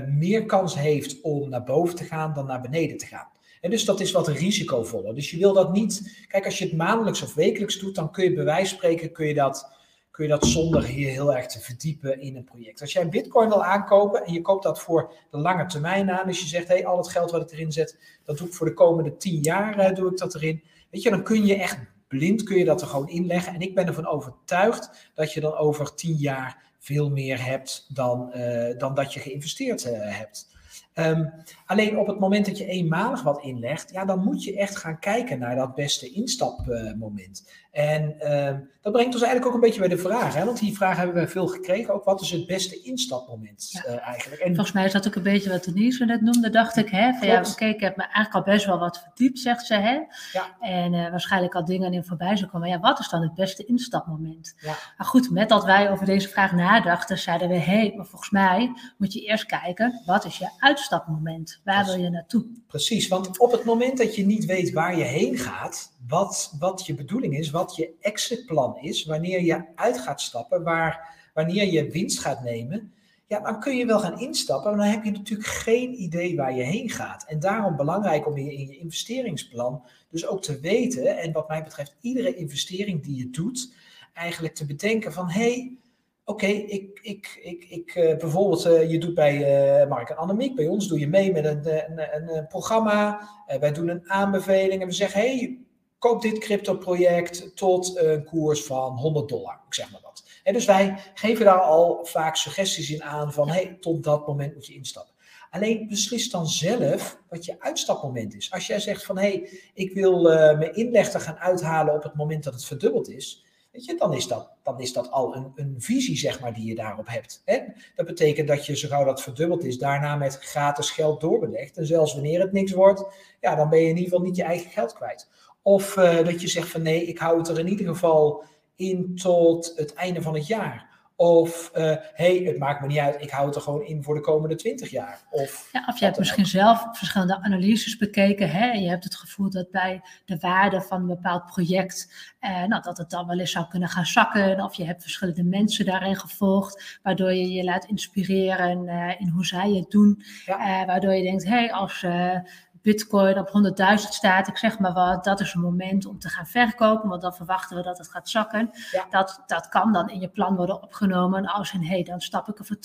A: meer kans heeft om naar boven te gaan dan naar beneden te gaan. En dus dat is wat risicovoller. Dus je wil dat niet. Kijk, als je het maandelijks of wekelijks doet, dan kun je bij wijze spreken kun je dat, kun je dat zonder hier heel erg te verdiepen in een project. Als jij bitcoin wil aankopen en je koopt dat voor de lange termijn aan, dus je zegt, hé, hey, al het geld wat ik erin zet, dat doe ik voor de komende tien jaar, uh, doe ik dat erin. Weet je, dan kun je echt blind kun je dat er gewoon inleggen. En ik ben ervan overtuigd dat je dan over tien jaar veel meer hebt dan, uh, dan dat je geïnvesteerd uh, hebt. Um, alleen op het moment dat je eenmalig wat inlegt, ja, dan moet je echt gaan kijken naar dat beste instapmoment. En uh, dat brengt ons eigenlijk ook een beetje bij de vraag, hè? want die vraag hebben we veel gekregen. Ook wat is het beste instapmoment ja. uh, eigenlijk?
B: En, Volgens mij is dat ook een beetje wat Denise net noemde, dacht ik. Hè? Van, ja, oké, ik heb me eigenlijk al best wel wat verdiept, zegt ze. Hè? Ja. En uh, waarschijnlijk al dingen in voorbij zijn komen. Ja, wat is dan het beste instapmoment? Ja. Maar goed, met dat wij over deze vraag nadachten, zeiden we, hé, hey, maar volgens mij moet je eerst kijken, wat is je uitstapmoment? Waar wil je naartoe?
A: Precies, want op het moment dat je niet weet waar je heen gaat, wat, wat je bedoeling is, wat je exitplan is, wanneer je uit gaat stappen, waar, wanneer je winst gaat nemen, ja, dan kun je wel gaan instappen, maar dan heb je natuurlijk geen idee waar je heen gaat. En daarom belangrijk om je in je investeringsplan dus ook te weten, en wat mij betreft iedere investering die je doet, eigenlijk te bedenken van, hé, hey, Oké, ik, ik, ik, ik, uh, bijvoorbeeld, uh, je doet bij uh, Mark en Annemiek, bij ons doe je mee met een, een, een programma. wij doen een aanbeveling en we zeggen: hey, koop dit crypto-project tot een koers van 100 dollar. Ik zeg maar wat. En dus wij geven daar al vaak suggesties in aan van: hey, tot dat moment moet je instappen. Alleen beslis dan zelf wat je uitstapmoment is. Als jij zegt van hey, ik wil mijn inleggen gaan uithalen op het moment dat het verdubbeld is Weet je, dan is dat, dan is dat al een, een visie, zeg maar, die je daarop hebt. Dat betekent dat je, zo gauw dat verdubbeld is, daarna met gratis geld doorbelegt. En zelfs wanneer het niks wordt, ja, dan ben je in ieder geval niet je eigen geld kwijt. Of uh, dat je zegt van nee, ik hou het er in ieder geval in tot het einde van het jaar. Of hé, uh, hey, het maakt me niet uit, ik hou het er gewoon in voor de komende 20 jaar. Of,
B: ja, of je hebt misschien zelf verschillende analyses bekeken. Hè? Je hebt het gevoel dat bij de waarde van een bepaald project, eh, nou, dat het dan wel eens zou kunnen gaan zakken. Of je hebt verschillende mensen daarin gevolgd, waardoor je je laat inspireren uh, in hoe zij het doen. Ja. Waardoor je denkt, hé, hey, als Bitcoin op 100.000 staat, ik zeg maar wat, dat is een moment om te gaan verkopen, want dan verwachten we dat het gaat zakken. Dat, dat kan dan in je plan worden opgenomen als een, hé, hey, dan stap ik er voor 80%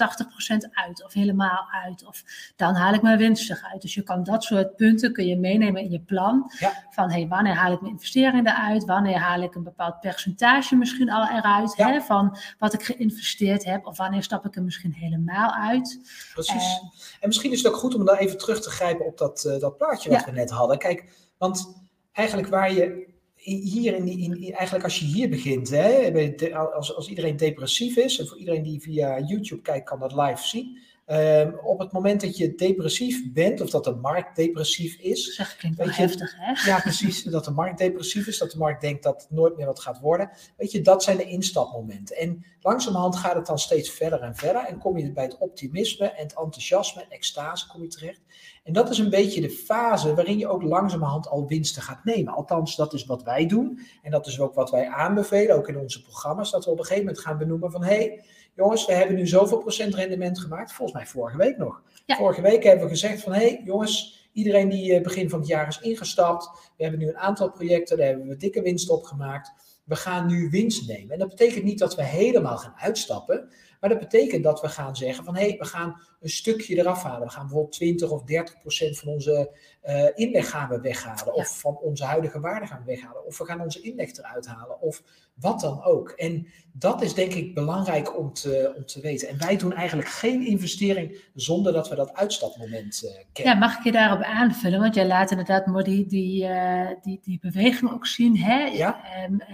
B: uit of helemaal uit, of dan haal ik mijn winst uit. Dus je kan dat soort punten kun je meenemen in je plan, van hé, hey, wanneer haal ik mijn investering eruit, wanneer haal ik een bepaald percentage misschien al eruit, hè, van wat ik geïnvesteerd heb, of wanneer stap ik er misschien helemaal uit.
A: Precies. en misschien is het ook goed om dan even terug te grijpen op dat, uh, dat wat we net hadden. Kijk, want eigenlijk waar je hier in, in, eigenlijk als je hier begint, hè, als, als iedereen depressief is, en voor iedereen die via YouTube kijkt, kan dat live zien. Ehm, op het moment dat je depressief bent, of dat de markt depressief is.
B: Zeg klinkt wel heftig, hè?
A: Ja, precies. <laughs> Dat de markt depressief is, dat de markt denkt dat het nooit meer wat gaat worden. Weet je, dat zijn de instapmomenten. En langzamerhand gaat het dan steeds verder en verder. En kom je bij het optimisme en het enthousiasme en extase kom je terecht. En dat is een beetje de fase waarin je ook langzamerhand al winsten gaat nemen. Althans, dat is wat wij doen. En dat is ook wat wij aanbevelen, ook in onze programma's. Dat we op een gegeven moment gaan benoemen van... Hey, jongens, we hebben nu zoveel procent rendement gemaakt. Volgens mij vorige week nog. Vorige week hebben we gezegd van, hé hey, jongens, iedereen die eh, begin van het jaar is ingestapt. We hebben nu een aantal projecten, daar hebben we dikke winst op gemaakt. We gaan nu winst nemen. En dat betekent niet dat we helemaal gaan uitstappen. Maar dat betekent dat we gaan zeggen van hé, hey, we gaan een stukje eraf halen. We gaan bijvoorbeeld 20 of 30 procent van onze uh, inleg gaan we weghalen. Of van onze huidige waarde gaan we weghalen. Of we gaan onze inleg eruit halen. Of wat dan ook. En dat is denk ik belangrijk om te, om te weten. En wij doen eigenlijk geen investering zonder dat we dat uitstapmoment uh, kennen.
B: Ja, mag ik je daarop aanvullen? Want jij laat inderdaad mooi die, die, uh, die, die beweging ook zien. Hè?
A: Ja.
B: En,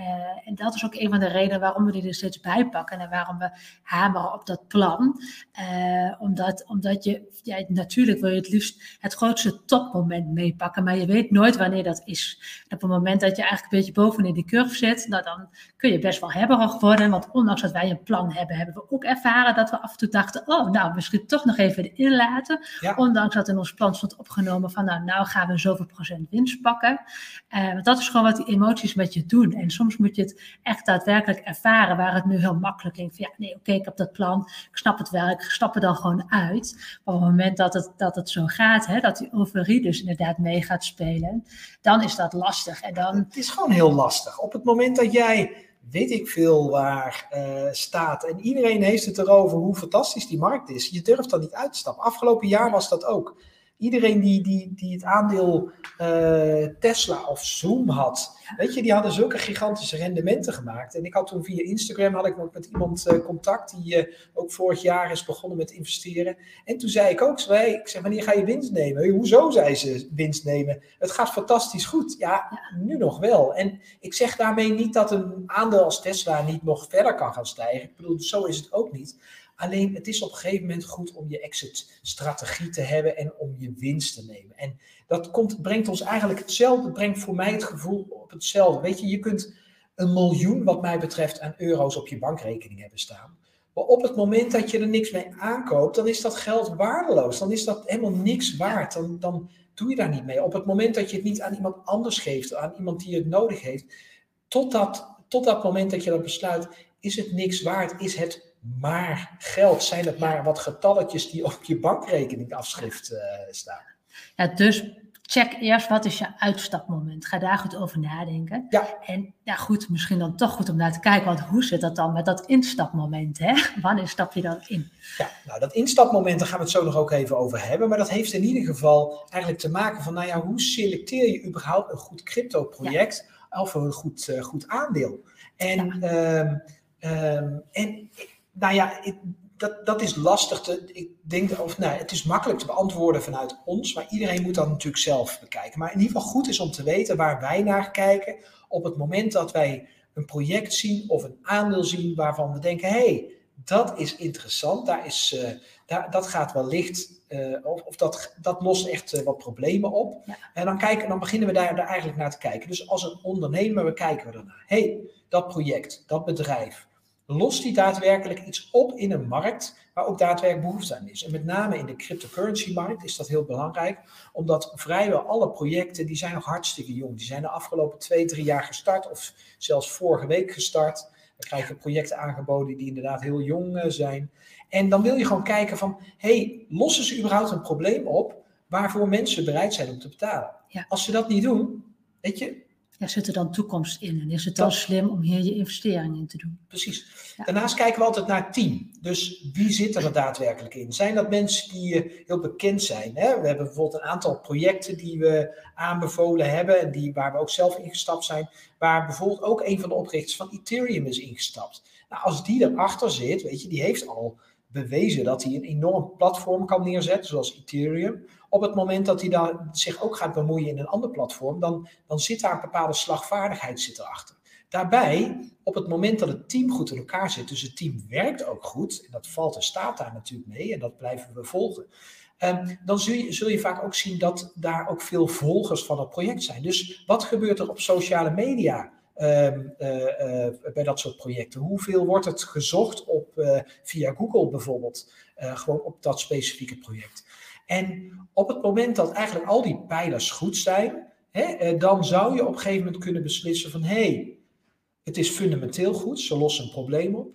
B: en dat is ook een van de redenen waarom we die er steeds bij pakken. En waarom we hameren op dat plan. omdat, omdat je, ja, natuurlijk wil je het liefst het grootste topmoment meepakken. Maar je weet nooit wanneer dat is. op het moment dat je eigenlijk een beetje bovenin de curve zit, nou, dan kun je best wel hebberig worden. Want ondanks dat wij een plan hebben, hebben we ook ervaren dat we af en toe dachten, oh, nou, misschien toch nog even erin laten. Ondanks dat in ons plan stond opgenomen van, nou, nou gaan we zoveel procent winst pakken. Uh, want dat is gewoon wat die emoties met je doen. En soms moet je het echt daadwerkelijk ervaren, waar het nu heel makkelijk klinkt. Van, ja, nee, oké, ik heb dat plan, ik snap het wel, ik stap er dan gewoon uit. Op het moment dat het, dat het zo gaat, hè, dat die euforie dus inderdaad mee gaat spelen, dan is dat lastig. En dan...
A: Het is gewoon heel lastig. Op het moment dat jij, weet ik veel waar, uh, staat en iedereen heeft het erover hoe fantastisch die markt is, je durft dan niet uit te stappen. Afgelopen jaar was dat ook. Iedereen die, die, die het aandeel uh, Tesla of Zoom had, weet je, die hadden zulke gigantische rendementen gemaakt. En ik had toen via Instagram had ik nog met iemand uh, contact die uh, ook vorig jaar is begonnen met investeren. En toen zei ik ook, zei, ik zeg, wanneer ga je winst nemen? Hoezo, zei ze, winst nemen? Het gaat fantastisch goed. Ja, nu nog wel. En ik zeg daarmee niet dat een aandeel als Tesla niet nog verder kan gaan stijgen. Ik bedoel, zo is het ook niet. Alleen het is op een gegeven moment goed om je exit-strategie te hebben en om je winst te nemen. En dat komt, brengt ons eigenlijk hetzelfde, het brengt voor mij het gevoel op hetzelfde. Weet je, je kunt een miljoen, wat mij betreft, aan euro's op je bankrekening hebben staan. Maar op het moment dat je er niks mee aankoopt, dan is dat geld waardeloos. Dan is dat helemaal niks waard. Dan, dan doe je daar niet mee. Op het moment dat je het niet aan iemand anders geeft, aan iemand die het nodig heeft, tot dat, tot dat moment dat je dat besluit, is het niks waard, is het maar geld? Zijn het maar wat getalletjes die op je bankrekening afschrift uh, staan?
B: Ja, dus check eerst wat is je uitstapmoment. Ga daar goed over nadenken.
A: Ja.
B: En ja, goed, misschien dan toch goed om naar te kijken, want hoe zit dat dan met dat instapmoment? Hè? <laughs> Wanneer stap je dan in?
A: Ja, nou dat instapmoment, daar gaan we het zo nog ook even over hebben. Maar dat heeft in ieder geval eigenlijk te maken van, nou ja, hoe selecteer je überhaupt een goed crypto project of een goed, uh, goed aandeel? En, ja. um, um, en nou ja, ik, dat, dat is lastig te. Ik denk, of nou, het is makkelijk te beantwoorden vanuit ons, maar iedereen moet dat natuurlijk zelf bekijken. Maar in ieder geval goed is om te weten waar wij naar kijken op het moment dat wij een project zien of een aandeel zien waarvan we denken: hé, hey, dat is interessant, daar is, uh, daar, dat gaat wellicht, uh, of, of dat, dat lost echt uh, wat problemen op. Ja. En dan, kijken, dan beginnen we daar, daar eigenlijk naar te kijken. Dus als een ondernemer, we kijken we ernaar. Hé, hey, dat project, dat bedrijf lost die daadwerkelijk iets op in een markt waar ook daadwerkelijk behoefte aan is. En met name in de cryptocurrency-markt is dat heel belangrijk, omdat vrijwel alle projecten, die zijn nog hartstikke jong. Die zijn de afgelopen twee, drie jaar gestart of zelfs vorige week gestart. Dan krijg je projecten aangeboden die inderdaad heel jong zijn. En dan wil je gewoon kijken van, hey, lossen ze überhaupt een probleem op waarvoor mensen bereid zijn om te betalen?
B: Ja.
A: Als ze dat niet doen, weet je,
B: ja, zit er dan toekomst in? En is het dan slim om hier je investering in te doen?
A: Precies. Ja. Daarnaast kijken we altijd naar het team. Dus wie zit er daadwerkelijk in? Zijn dat mensen die heel bekend zijn? Hè? We hebben bijvoorbeeld een aantal projecten die we aanbevolen hebben. En die, waar we ook zelf ingestapt zijn. Waar bijvoorbeeld ook een van de oprichters van Ethereum is ingestapt. Nou, als die erachter zit, weet je, die heeft al bewezen dat hij een enorm platform kan neerzetten, zoals Ethereum. Op het moment dat hij dan zich ook gaat bemoeien in een ander platform, dan, dan zit daar een bepaalde slagvaardigheid zit erachter. Daarbij, op het moment dat het team goed in elkaar zit, dus het team werkt ook goed, en dat valt en staat daar natuurlijk mee, en dat blijven we volgen. Ehm, dan zul je, zul je vaak ook zien dat daar ook veel volgers van het project zijn. Dus wat gebeurt er op sociale media ehm, eh, eh, bij dat soort projecten? Hoeveel wordt het gezocht op, uh, via Google bijvoorbeeld, gewoon op dat specifieke project? En op het moment dat eigenlijk al die pijlers goed zijn, hè, dan zou je op een gegeven moment kunnen beslissen van hé, hey, het is fundamenteel goed, ze lossen een probleem op.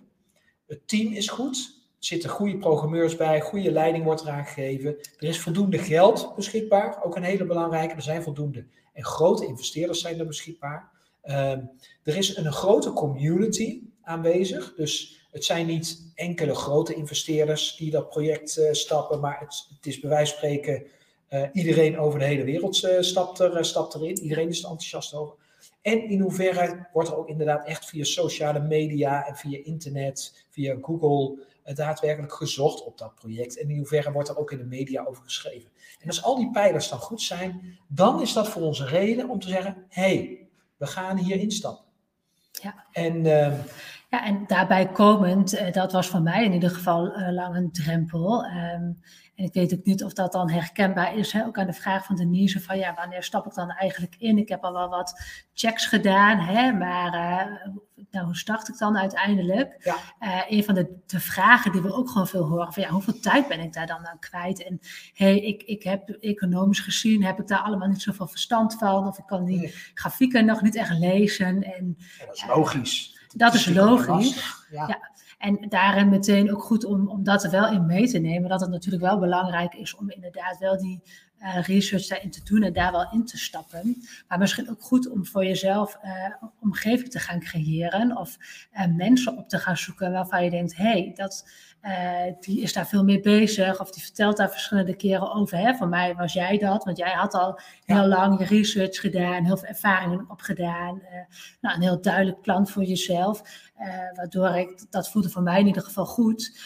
A: Het team is goed, er zitten goede programmeurs bij, goede leiding wordt eraan gegeven. Er is voldoende geld beschikbaar, ook een hele belangrijke. Er zijn voldoende en grote investeerders zijn er beschikbaar. Ehm, er is een, grote community aanwezig, dus het zijn niet enkele grote investeerders die dat project uh, stappen, maar het, het, is bij wijze van spreken uh, iedereen over de hele wereld uh, stapt, er, stapt erin. Iedereen is er enthousiast over. En in hoeverre wordt er ook inderdaad echt via sociale media en via internet, via Google, daadwerkelijk gezocht op dat project. En in hoeverre wordt er ook in de media over geschreven. En als al die pijlers dan goed zijn, dan is dat voor ons reden om te zeggen: hé, hey, we gaan hier instappen.
B: Ja.
A: En, uh,
B: ja, en daarbij komend, uh, dat was voor mij in ieder geval uh, lang een drempel. Um, en ik weet ook niet of dat dan herkenbaar is, hè? ook aan de vraag van Denise, van ja, wanneer stap ik dan eigenlijk in? Ik heb al wel wat checks gedaan, hè? maar uh, nou, hoe start ik dan uiteindelijk?
A: Ja.
B: Uh, een van de, de, vragen die we ook gewoon veel horen, van ja, hoeveel tijd ben ik daar dan aan kwijt? En hey, ik, ik heb economisch gezien, heb ik daar allemaal niet zoveel verstand van, of ik kan die nee. grafieken nog niet echt lezen. En,
A: ja, dat is logisch.
B: Uh, dat is logisch. Ja. ja. En daarin meteen ook goed om, om dat er wel in mee te nemen. Dat het natuurlijk wel belangrijk is om inderdaad wel die uh, research daarin te doen en daar wel in te stappen. Maar misschien ook goed om voor jezelf uh, omgeving te gaan creëren of uh, mensen op te gaan zoeken waarvan je denkt, hé, hey, dat, die is daar veel mee bezig of die vertelt daar verschillende keren over. Hè? Voor mij was jij dat, want jij had al heel ja. lang je research gedaan, heel veel ervaringen opgedaan, nou, een heel duidelijk plan voor jezelf. Waardoor ik, dat voelde voor mij in ieder geval goed,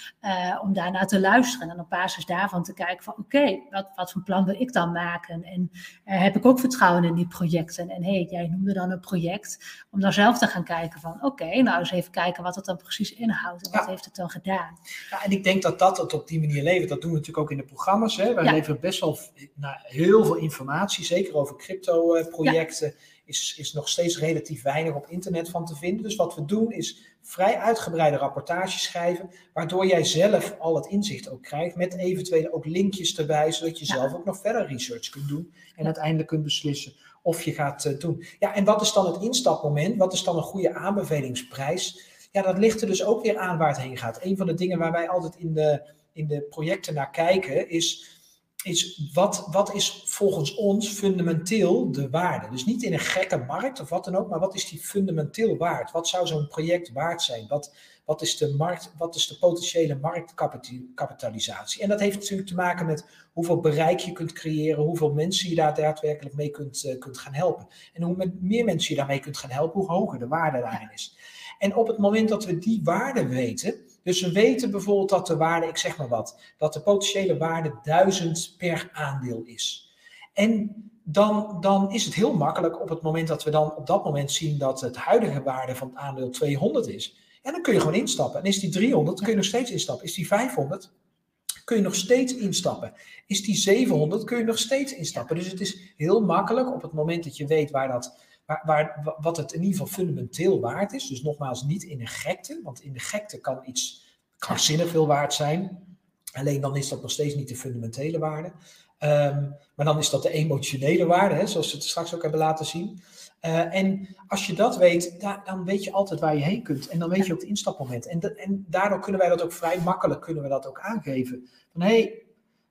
B: om daarnaar te luisteren en op basis daarvan te kijken van oké, okay, wat, wat voor plan wil ik dan maken? En uh, heb ik ook vertrouwen in die projecten? En hey, jij noemde dan een project om dan zelf te gaan kijken van oké, okay, nou eens even kijken wat het dan precies inhoudt en wat
A: Ja.
B: heeft het dan gedaan?
A: Ja, en ik denk dat dat het op die manier levert. Dat doen we natuurlijk ook in de programma's. Hè. Wij
B: Ja.
A: leveren best wel nou, heel veel informatie, zeker over crypto-projecten. Is, is nog steeds relatief weinig op internet van te vinden. Dus wat we doen is vrij uitgebreide rapportages schrijven, waardoor jij zelf al het inzicht ook krijgt, met eventuele ook linkjes erbij, zodat je
B: Ja.
A: zelf ook nog verder research kunt doen en uiteindelijk kunt beslissen of je gaat eh, doen. Ja, en wat is dan het instapmoment? Wat is dan een goede aanbevelingsprijs? Ja, dat ligt er dus ook weer aan waar het heen gaat. Een van de dingen waar wij altijd in de, in de projecten naar kijken is, is wat, wat is volgens ons fundamenteel de waarde? Dus niet in een gekke markt of wat dan ook, maar wat is die fundamenteel waard? Wat zou zo'n project waard zijn? Wat, wat, is de markt, wat is de potentiële marktkapitalisatie? En dat heeft natuurlijk te maken met hoeveel bereik je kunt creëren, hoeveel mensen je daar daadwerkelijk mee kunt, uh, kunt gaan helpen. En hoe meer mensen je daarmee kunt gaan helpen, hoe hoger de waarde daarin is. En op het moment dat we die waarde weten, dus we weten bijvoorbeeld dat de waarde, ik zeg maar wat, dat de potentiële waarde 1000 per aandeel is. En dan, dan is het heel makkelijk op het moment dat we dan op dat moment zien dat het huidige waarde van het aandeel 200 is. En dan kun je gewoon instappen. En is die 300, kun je nog steeds instappen. Is die 500, kun je nog steeds instappen. Is die 700, kun je nog steeds instappen. Dus het is heel makkelijk op het moment dat je weet waar dat, waar, wat het in ieder geval fundamenteel waard is. Dus nogmaals, niet in de gekte, want in de gekte kan iets krankzinnig veel waard zijn. Alleen dan is dat nog steeds niet de fundamentele waarde. Um, maar dan is dat de emotionele waarde, hè, zoals we het straks ook hebben laten zien. Uh, en als je dat weet, da dan weet je altijd waar je heen kunt. En dan weet je ook het instapmoment. En, en daardoor kunnen wij dat ook vrij makkelijk kunnen we dat ook aangeven. Van hé, hey,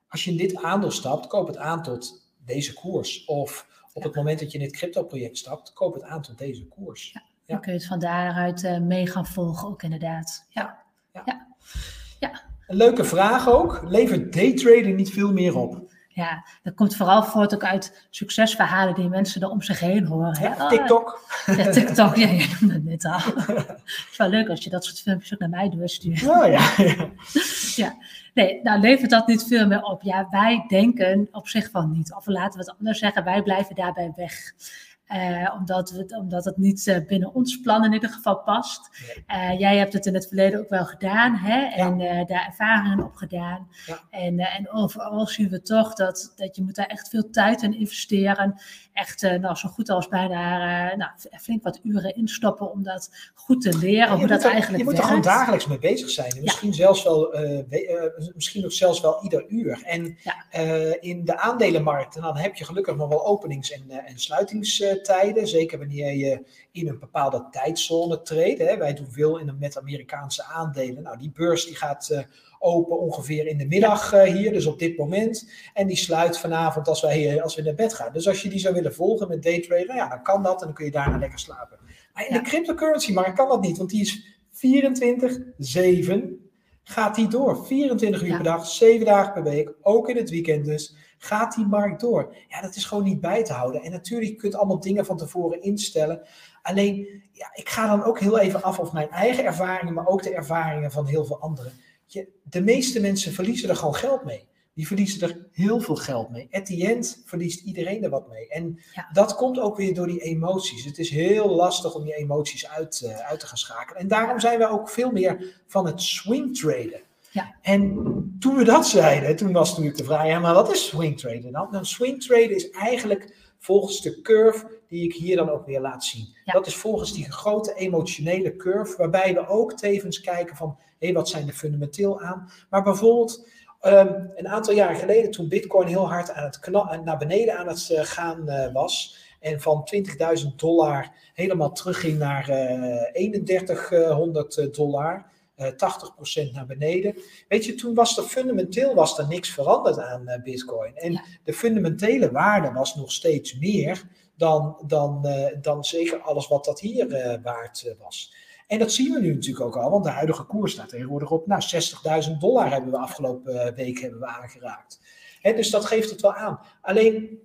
A: als je in dit aandeel stapt, koop het aan tot deze koers. Of op het moment dat je in dit crypto-project stapt, koop het aan tot deze koers.
B: Ja, dan kun je het van daaruit uh, mee gaan volgen ook inderdaad. Ja.
A: Ja.
B: ja. ja.
A: Een leuke vraag ook. Levert daytrading niet veel meer op?
B: Ja, dat komt vooral voort ook uit succesverhalen die mensen er om zich heen horen. Hè?
A: Ja, TikTok.
B: Oh, ja, TikTok, ja, je noemde het net al. Het <laughs> is wel leuk als je dat soort filmpjes ook naar mij doorstuurt.
A: Oh, ja, ja. <laughs>
B: ja, nee, nou levert dat niet veel meer op. Ja, wij denken op zich van niet. Of laten we het anders zeggen, wij blijven daarbij weg. Uh, omdat, het, omdat het niet uh, binnen ons plan in ieder geval past. Uh, jij hebt het in het verleden ook wel gedaan hè? en daar ervaringen op gedaan. Ja. En, en overal zien we toch dat, dat je moet daar echt veel tijd in investeren. Echt nou, zo goed als bijna nou, flink wat uren instoppen om dat goed te leren, hoe dat
A: er,
B: eigenlijk
A: Je moet er gewoon dagelijks mee bezig zijn. Misschien, zelfs wel, misschien ook zelfs wel ieder uur. En in de aandelenmarkt, en dan heb je gelukkig nog wel openings- en, en sluitings tijden. Zeker wanneer je in een bepaalde tijdzone treedt. Hè. Wij doen veel in, met Amerikaanse aandelen. Nou, die beurs die gaat uh, open ongeveer in de middag uh, hier, dus op dit moment. En die sluit vanavond als, wij, als we naar bed gaan. Dus als je die zou willen volgen met daytraden, nou ja, dan kan dat en dan kun je daarna lekker slapen. Maar in ja. de cryptocurrency markt kan dat niet, want die is 24-7 gaat die door. 24 uur ja. per dag, 7 dagen per week, ook in het weekend dus gaat die markt door? Ja, dat is gewoon niet bij te houden. En natuurlijk, je kunt allemaal dingen van tevoren instellen. Alleen, ja, ik ga dan ook heel even af op mijn eigen ervaringen, maar ook de ervaringen van heel veel anderen. Je, de meeste mensen verliezen er gewoon geld mee. Die verliezen er heel veel geld mee. At the end verliest iedereen er wat mee. En dat komt ook weer door die emoties. Het is heel lastig om die emoties uit, uh, uit te gaan schakelen. En daarom zijn we ook veel meer van het swing traden. Ja. En toen we dat zeiden, toen was natuurlijk de vraag, ja, maar wat is swing traden dan? Nou, swing traden is eigenlijk volgens de curve die ik hier dan ook weer laat zien. Dat is volgens die grote emotionele curve, waarbij we ook tevens kijken van, hé, wat zijn er fundamenteel aan? Maar bijvoorbeeld, um, een aantal jaar geleden, toen Bitcoin heel hard aan het naar beneden aan het uh, gaan uh, was, en van 20.000 dollar helemaal terugging naar uh, 3100 dollar, eh, 80% naar beneden. Weet je, toen was er fundamenteel was er niks veranderd aan uh, Bitcoin. En de fundamentele waarde was nog steeds meer dan, dan, uh, dan zeker alles wat dat hier waard was. En dat zien we nu natuurlijk ook al, want de huidige koers staat tegenwoordig op nou, 60.000 dollar hebben we afgelopen week hebben we aangeraakt. Hè, dus dat geeft het wel aan. Alleen.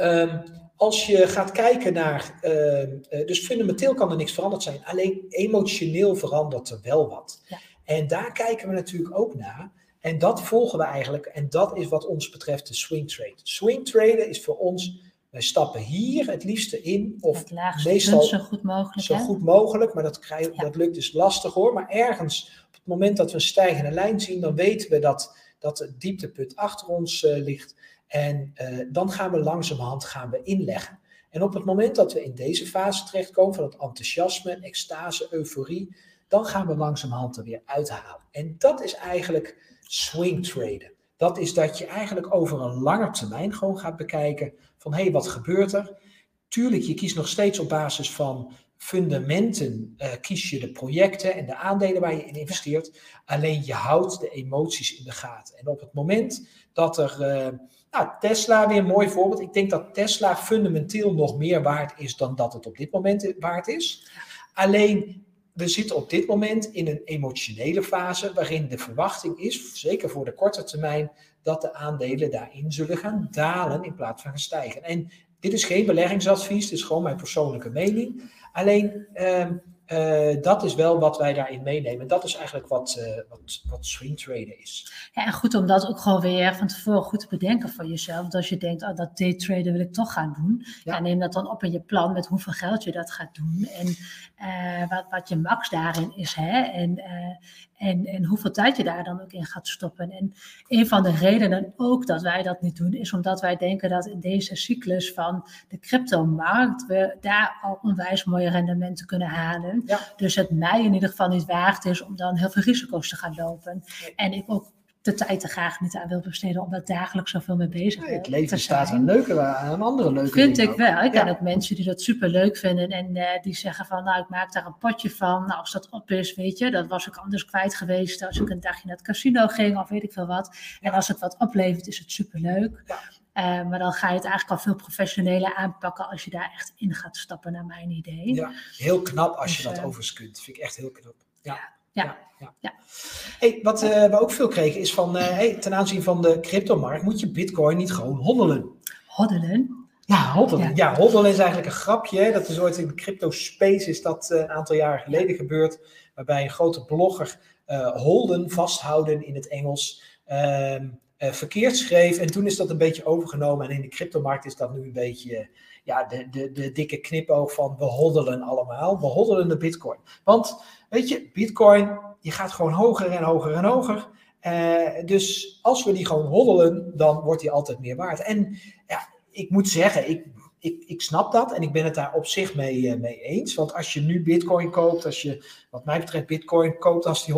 A: Um, als je gaat kijken naar, uh, dus fundamenteel kan er niks veranderd zijn, alleen emotioneel verandert er wel wat. Ja. En daar kijken we natuurlijk ook naar. En dat volgen we eigenlijk. En dat is wat ons betreft de swing trade. Swing traden is voor ons, wij stappen hier het liefste in. Of
B: meestal zo goed mogelijk.
A: Zo goed mogelijk, maar dat, krijg, dat lukt dus lastig hoor. Maar ergens, op het moment dat we een stijgende lijn zien, dan weten we dat, dat het dieptepunt achter ons uh, ligt. En uh, dan gaan we langzamerhand gaan we inleggen. En op het moment dat we in deze fase terechtkomen van het enthousiasme, extase, euforie, dan gaan we langzamerhand er weer uithalen. En dat is eigenlijk swing traden. Dat is dat je eigenlijk over een langer termijn gewoon gaat bekijken van hé, hey, wat gebeurt er? Tuurlijk, je kiest nog steeds op basis van fundamenten, uh, kies je de projecten en de aandelen waar je in investeert. Alleen je houdt de emoties in de gaten. En op het moment dat er... Uh, nou, Tesla weer een mooi voorbeeld. Ik denk dat Tesla fundamenteel nog meer waard is dan dat het op dit moment waard is. Alleen, we zitten op dit moment in een emotionele fase waarin de verwachting is, zeker voor de korte termijn, dat de aandelen daarin zullen gaan dalen in plaats van gaan stijgen. En dit is geen beleggingsadvies, dit is gewoon mijn persoonlijke mening. Alleen, uh, uh, dat is wel wat wij daarin meenemen. Dat is eigenlijk wat, uh, wat, wat swing traden is.
B: Ja, en goed om dat ook gewoon weer van tevoren goed te bedenken voor jezelf. Want als je denkt, oh, dat day traden wil ik toch gaan doen. Ja. neem dat dan op in je plan met hoeveel geld je dat gaat doen. En uh, wat, wat je max daarin is. Hè? En, en, en hoeveel tijd je daar dan ook in gaat stoppen. En een van de redenen ook dat wij dat niet doen, is omdat wij denken dat in deze cyclus van de cryptomarkt we daar al onwijs mooie rendementen kunnen halen. Ja. Dus het mij in ieder geval niet waard is om dan heel veel risico's te gaan lopen. En ik ook de tijd er graag niet aan wil besteden om daar dagelijks zoveel mee bezig nee,
A: Het leven staat aan leuke, aan andere leuke
B: Vind ik wel. Ik ken ook mensen die dat super leuk vinden en uh, die zeggen van, nou, ik maak daar een potje van. Nou, als dat op is, weet je, dat was ik anders kwijt geweest als ik een dagje naar het casino ging of weet ik veel wat. En als het wat oplevert, is het super leuk. Ja. Uh, maar dan ga je het eigenlijk al veel professioneler aanpakken als je daar echt in gaat stappen, naar mijn idee.
A: Ja, heel knap als dus, je dat uh, overigens kunt. Vind ik echt heel knap.
B: ja. Ja. Ja. ja.
A: Hey, wat uh, we ook veel kregen is van, uh, hey, ten aanzien van de cryptomarkt moet je bitcoin niet gewoon hoddelen.
B: Hoddelen?
A: Ja, hoddelen. Ja. ja, hoddelen is eigenlijk een grapje. Dat is ooit in de crypto space is dat uh, een aantal jaar geleden gebeurd. Waarbij een grote blogger holden, vasthouden in het Engels, ehm, verkeerd schreef. En toen is dat een beetje overgenomen. En in de cryptomarkt is dat nu een beetje ja, de, de, de dikke knipoog van we hoddelen allemaal. We hoddelen de bitcoin. Want weet je, bitcoin, die gaat gewoon hoger en hoger en hoger. Uh, dus als we die gewoon hoddelen, dan wordt die altijd meer waard. En ja, ik moet zeggen, ik, ik, ik snap dat en ik ben het daar op zich mee, uh, mee eens. Want als je nu bitcoin koopt, als je wat mij betreft bitcoin koopt als die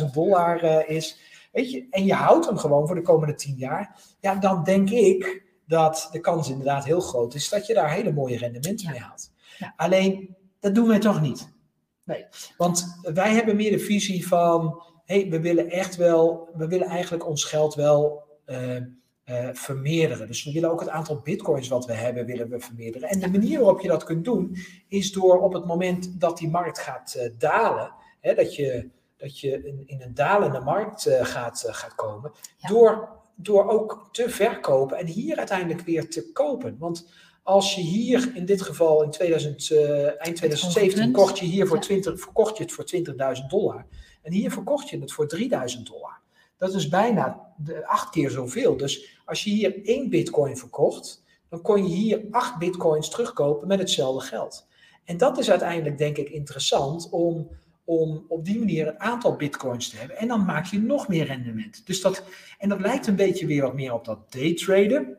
A: 100.000 dollar uh, is, weet je, en je houdt hem gewoon voor de komende 10 jaar, ja, dan denk ik dat de kans inderdaad heel groot is dat je daar hele mooie rendementen mee haalt. Ja. Alleen, dat doen wij toch niet. Nee, want wij hebben meer de visie van, hé, hey, we willen echt wel, we willen eigenlijk ons geld wel uh, uh, vermeerderen. Dus we willen ook het aantal bitcoins wat we hebben, willen we vermeerderen. En de manier waarop je dat kunt doen, is door op het moment dat die markt gaat uh, dalen, hè, dat je, dat je in, in een dalende markt gaat, gaat komen, ja. door door ook te verkopen en hier uiteindelijk weer te kopen. Want als je hier in dit geval in 2000, uh, eind 2017 kocht je hier voor 20, verkocht je het voor 20.000 dollar. En hier verkocht je het voor 3.000 dollar. Dat is bijna de, acht keer zoveel. Dus als je hier één bitcoin verkocht, dan kon je hier acht bitcoins terugkopen met hetzelfde geld. En dat is uiteindelijk denk ik interessant om om op die manier een aantal bitcoins te hebben. En dan maak je nog meer rendement. Dus dat, en dat lijkt een beetje weer wat meer op dat daytraden.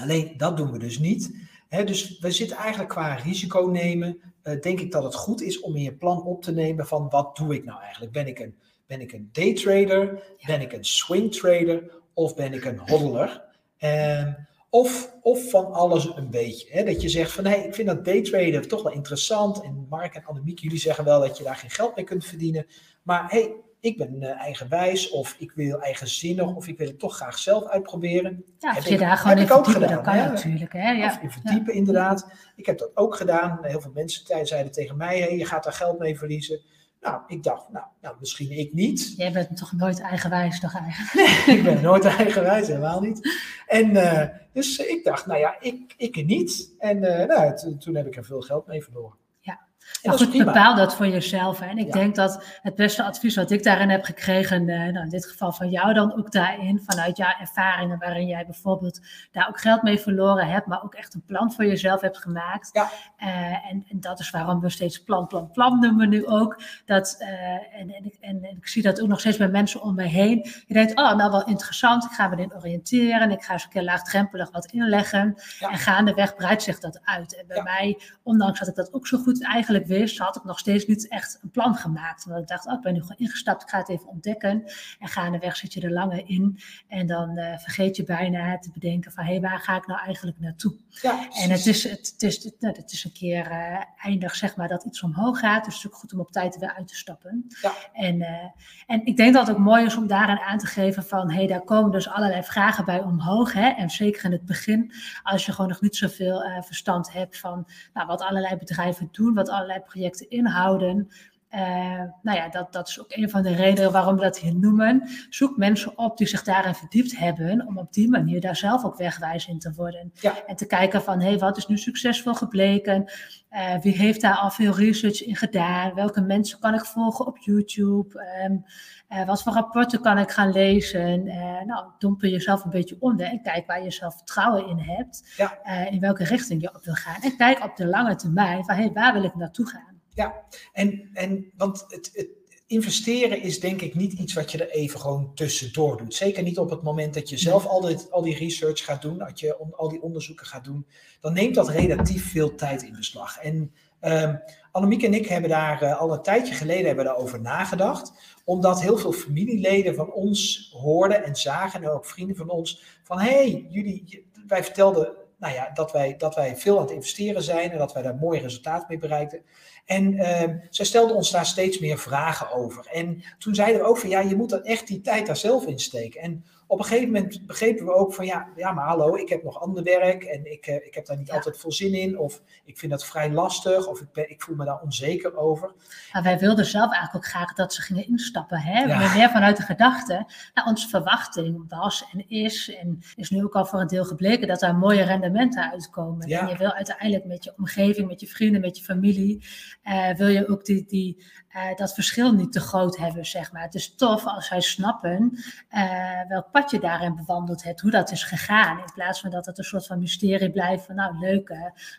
A: Alleen dat doen we dus niet. He, dus we zitten eigenlijk qua risico nemen. Uh, denk ik dat het goed is om in je plan op te nemen van wat doe ik nou eigenlijk? Ben ik een, ben ik een daytrader? Ben ik een swing trader? Of ben ik een hodler? En of, of van alles een beetje. Hè? Dat je zegt van, hé, hey, ik vind dat daytraden toch wel interessant. En Mark en Annemiek, jullie zeggen wel dat je daar geen geld mee kunt verdienen. Maar hé, hey, ik ben uh, eigenwijs of ik wil eigenzinnig of ik wil het toch graag zelf uitproberen.
B: Ja, als je ik, daar gewoon in verdiepen, gedaan, dat kan hè? natuurlijk. Hè? Ja.
A: Of in verdiepen, ja. inderdaad. Ik heb dat ook gedaan. Heel veel mensen zeiden tegen mij, hey, je gaat daar geld mee verliezen. Nou, ik dacht, nou, nou, misschien ik niet.
B: Jij bent toch nooit eigenwijs, toch eigenlijk? <laughs>
A: ik ben nooit eigenwijs, helemaal niet. En uh, dus ik dacht, nou ja, ik, ik niet. En uh, nou, toen heb ik er veel geld mee verloren.
B: Maar goed, bepaal dat voor jezelf. Hè. En ik ja. denk dat het beste advies wat ik daarin heb gekregen, uh, nou in dit geval van jou dan ook daarin, vanuit jouw ervaringen waarin jij bijvoorbeeld daar ook geld mee verloren hebt, maar ook echt een plan voor jezelf hebt gemaakt.
A: Ja.
B: Uh, en, en, dat is waarom we steeds plan, plan, plan noemen nu ook. Dat, uh, en, en, en, en, ik zie dat ook nog steeds bij mensen om me heen. Je denkt, oh, nou wel interessant, ik ga me dit oriënteren, ik ga eens een keer laagdrempelig wat inleggen. Ja. En gaandeweg breidt zich dat uit. En bij mij, ondanks dat ik dat ook zo goed eigenlijk wist, had ik nog steeds niet echt een plan gemaakt. Want ik dacht, oh, ik ben nu gewoon ingestapt, ik ga het even ontdekken. En gaandeweg zit je er langer in. En dan uh, vergeet je bijna te bedenken van, hé, hey, waar ga ik nou eigenlijk naartoe?
A: Ja,
B: en het is, het, het, is, nou, het is een keer uh, eindig, zeg maar, dat iets omhoog gaat. Dus het is ook goed om op tijd weer uit te stappen.
A: Ja.
B: En, uh, en ik denk dat het ook mooi is om daarin aan te geven van, hé, hey, daar komen dus allerlei vragen bij omhoog. Hè? En zeker in het begin, als je gewoon nog niet zoveel verstand hebt van nou, wat allerlei bedrijven doen, wat allerlei projecten inhouden. Uh, nou ja, dat, dat is ook een van de redenen waarom we dat hier noemen. Zoek mensen op die zich daarin verdiept hebben, om op die manier daar zelf ook wegwijs in te worden.
A: Ja.
B: En te kijken van, hé, hey, wat is nu succesvol gebleken? Uh, wie heeft daar al veel research in gedaan? Welke mensen kan ik volgen op YouTube? Um, uh, wat voor rapporten kan ik gaan lezen? nou, dompel jezelf een beetje onder en kijk waar je zelf vertrouwen in hebt.
A: Ja.
B: in welke richting je op wil gaan. En kijk op de lange termijn van, hé, hey, waar wil ik naartoe gaan?
A: Ja, en, en want het, het, investeren is denk ik niet iets wat je er even gewoon tussendoor doet. Zeker niet op het moment dat je zelf al, dit, al die research gaat doen, dat je al die onderzoeken gaat doen. Dan neemt dat relatief veel tijd in beslag. En um, Annemiek en ik hebben daar uh, al een tijdje geleden hebben daarover nagedacht. Omdat heel veel familieleden van ons hoorden en zagen, en ook vrienden van ons, van hé, hey, jullie, wij vertelden nou ja, dat, wij, dat wij veel aan het investeren zijn en dat wij daar mooie resultaten mee bereikten. En uh, zij stelden ons daar steeds meer vragen over. En toen zeiden we ook van ja, je moet dan echt die tijd daar zelf in steken. En op een gegeven moment begrepen we ook van ja, ja maar hallo, ik heb nog ander werk en ik, uh, ik heb daar niet ja. altijd veel zin in. Of ik vind dat vrij lastig of ik, ben, ik voel me daar onzeker over.
B: Maar wij wilden zelf eigenlijk ook graag dat ze gingen instappen. Hè? Ja. Meer vanuit de gedachte. Nou, onze verwachting was en is en is nu ook al voor een deel gebleken dat daar mooie rendementen uitkomen.
A: Ja.
B: En je wil uiteindelijk met je omgeving, met je vrienden, met je familie, uh, wil je ook die, die dat verschil niet te groot hebben, zeg maar. Het is tof als zij snappen welk pad je daarin bewandeld hebt, hoe dat is gegaan. In plaats van dat het een soort van mysterie blijft van, nou leuk,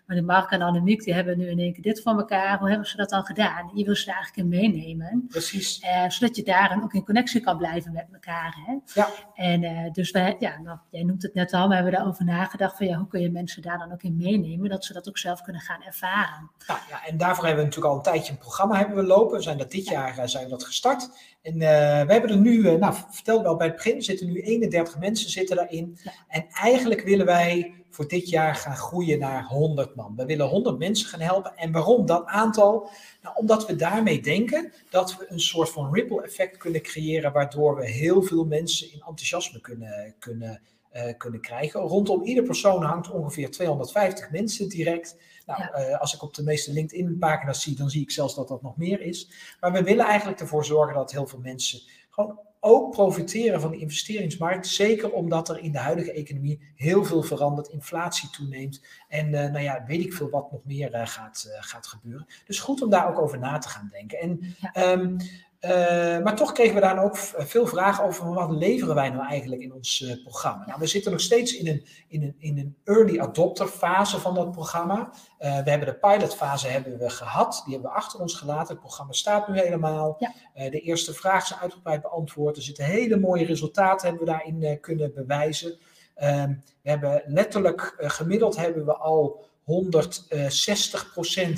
B: maar die Mark en Annemiek, die hebben nu in één keer dit voor elkaar. Hoe hebben ze dat dan gedaan? Je wil ze daar eigenlijk in meenemen.
A: Precies.
B: zodat je daarin ook in connectie kan blijven met elkaar. Hè?
A: Ja.
B: En dus wij, ja, nou, jij noemt het net al, we hebben daarover nagedacht van, ja, hoe kun je mensen daar dan ook in meenemen, dat ze dat ook zelf kunnen gaan ervaren.
A: Nou, ja, en daarvoor hebben we natuurlijk al een tijdje een programma hebben we lopen. Zijn dat dit jaar uh, zijn we dat gestart. En uh, we hebben er nu, uh, nou vertel wel bij het begin, er zitten nu 31 mensen zitten daarin. En eigenlijk willen wij voor dit jaar gaan groeien naar 100 man. We willen 100 mensen gaan helpen. En waarom dat aantal? Nou, omdat we daarmee denken dat we een soort van ripple effect kunnen creëren, waardoor we heel veel mensen in enthousiasme kunnen, kunnen uh, kunnen krijgen. Rondom ieder persoon hangt ongeveer 250 mensen direct. Nou, ja. uh, als ik op de meeste LinkedIn-pagina's zie, dan zie ik zelfs dat dat nog meer is. Maar we willen eigenlijk ervoor zorgen dat heel veel mensen gewoon ook profiteren van de investeringsmarkt. Zeker omdat er in de huidige economie heel veel verandert, inflatie toeneemt. En uh, nou ja, weet ik veel wat nog meer gaat, gaat gebeuren. Dus goed om daar ook over na te gaan denken. En ja. um, uh, maar toch kregen we daar ook veel vragen over wat leveren wij nou eigenlijk in ons uh, programma. Nou, we zitten nog steeds in een, in een, in een early adopter fase van dat programma. Uh, we hebben de pilotfase hebben we gehad, die hebben we achter ons gelaten. Het programma staat nu helemaal. Ja. de eerste vraag is uitgebreid beantwoord. Er zitten hele mooie resultaten hebben we daarin kunnen bewijzen. Ehm, we hebben letterlijk gemiddeld hebben we al 160%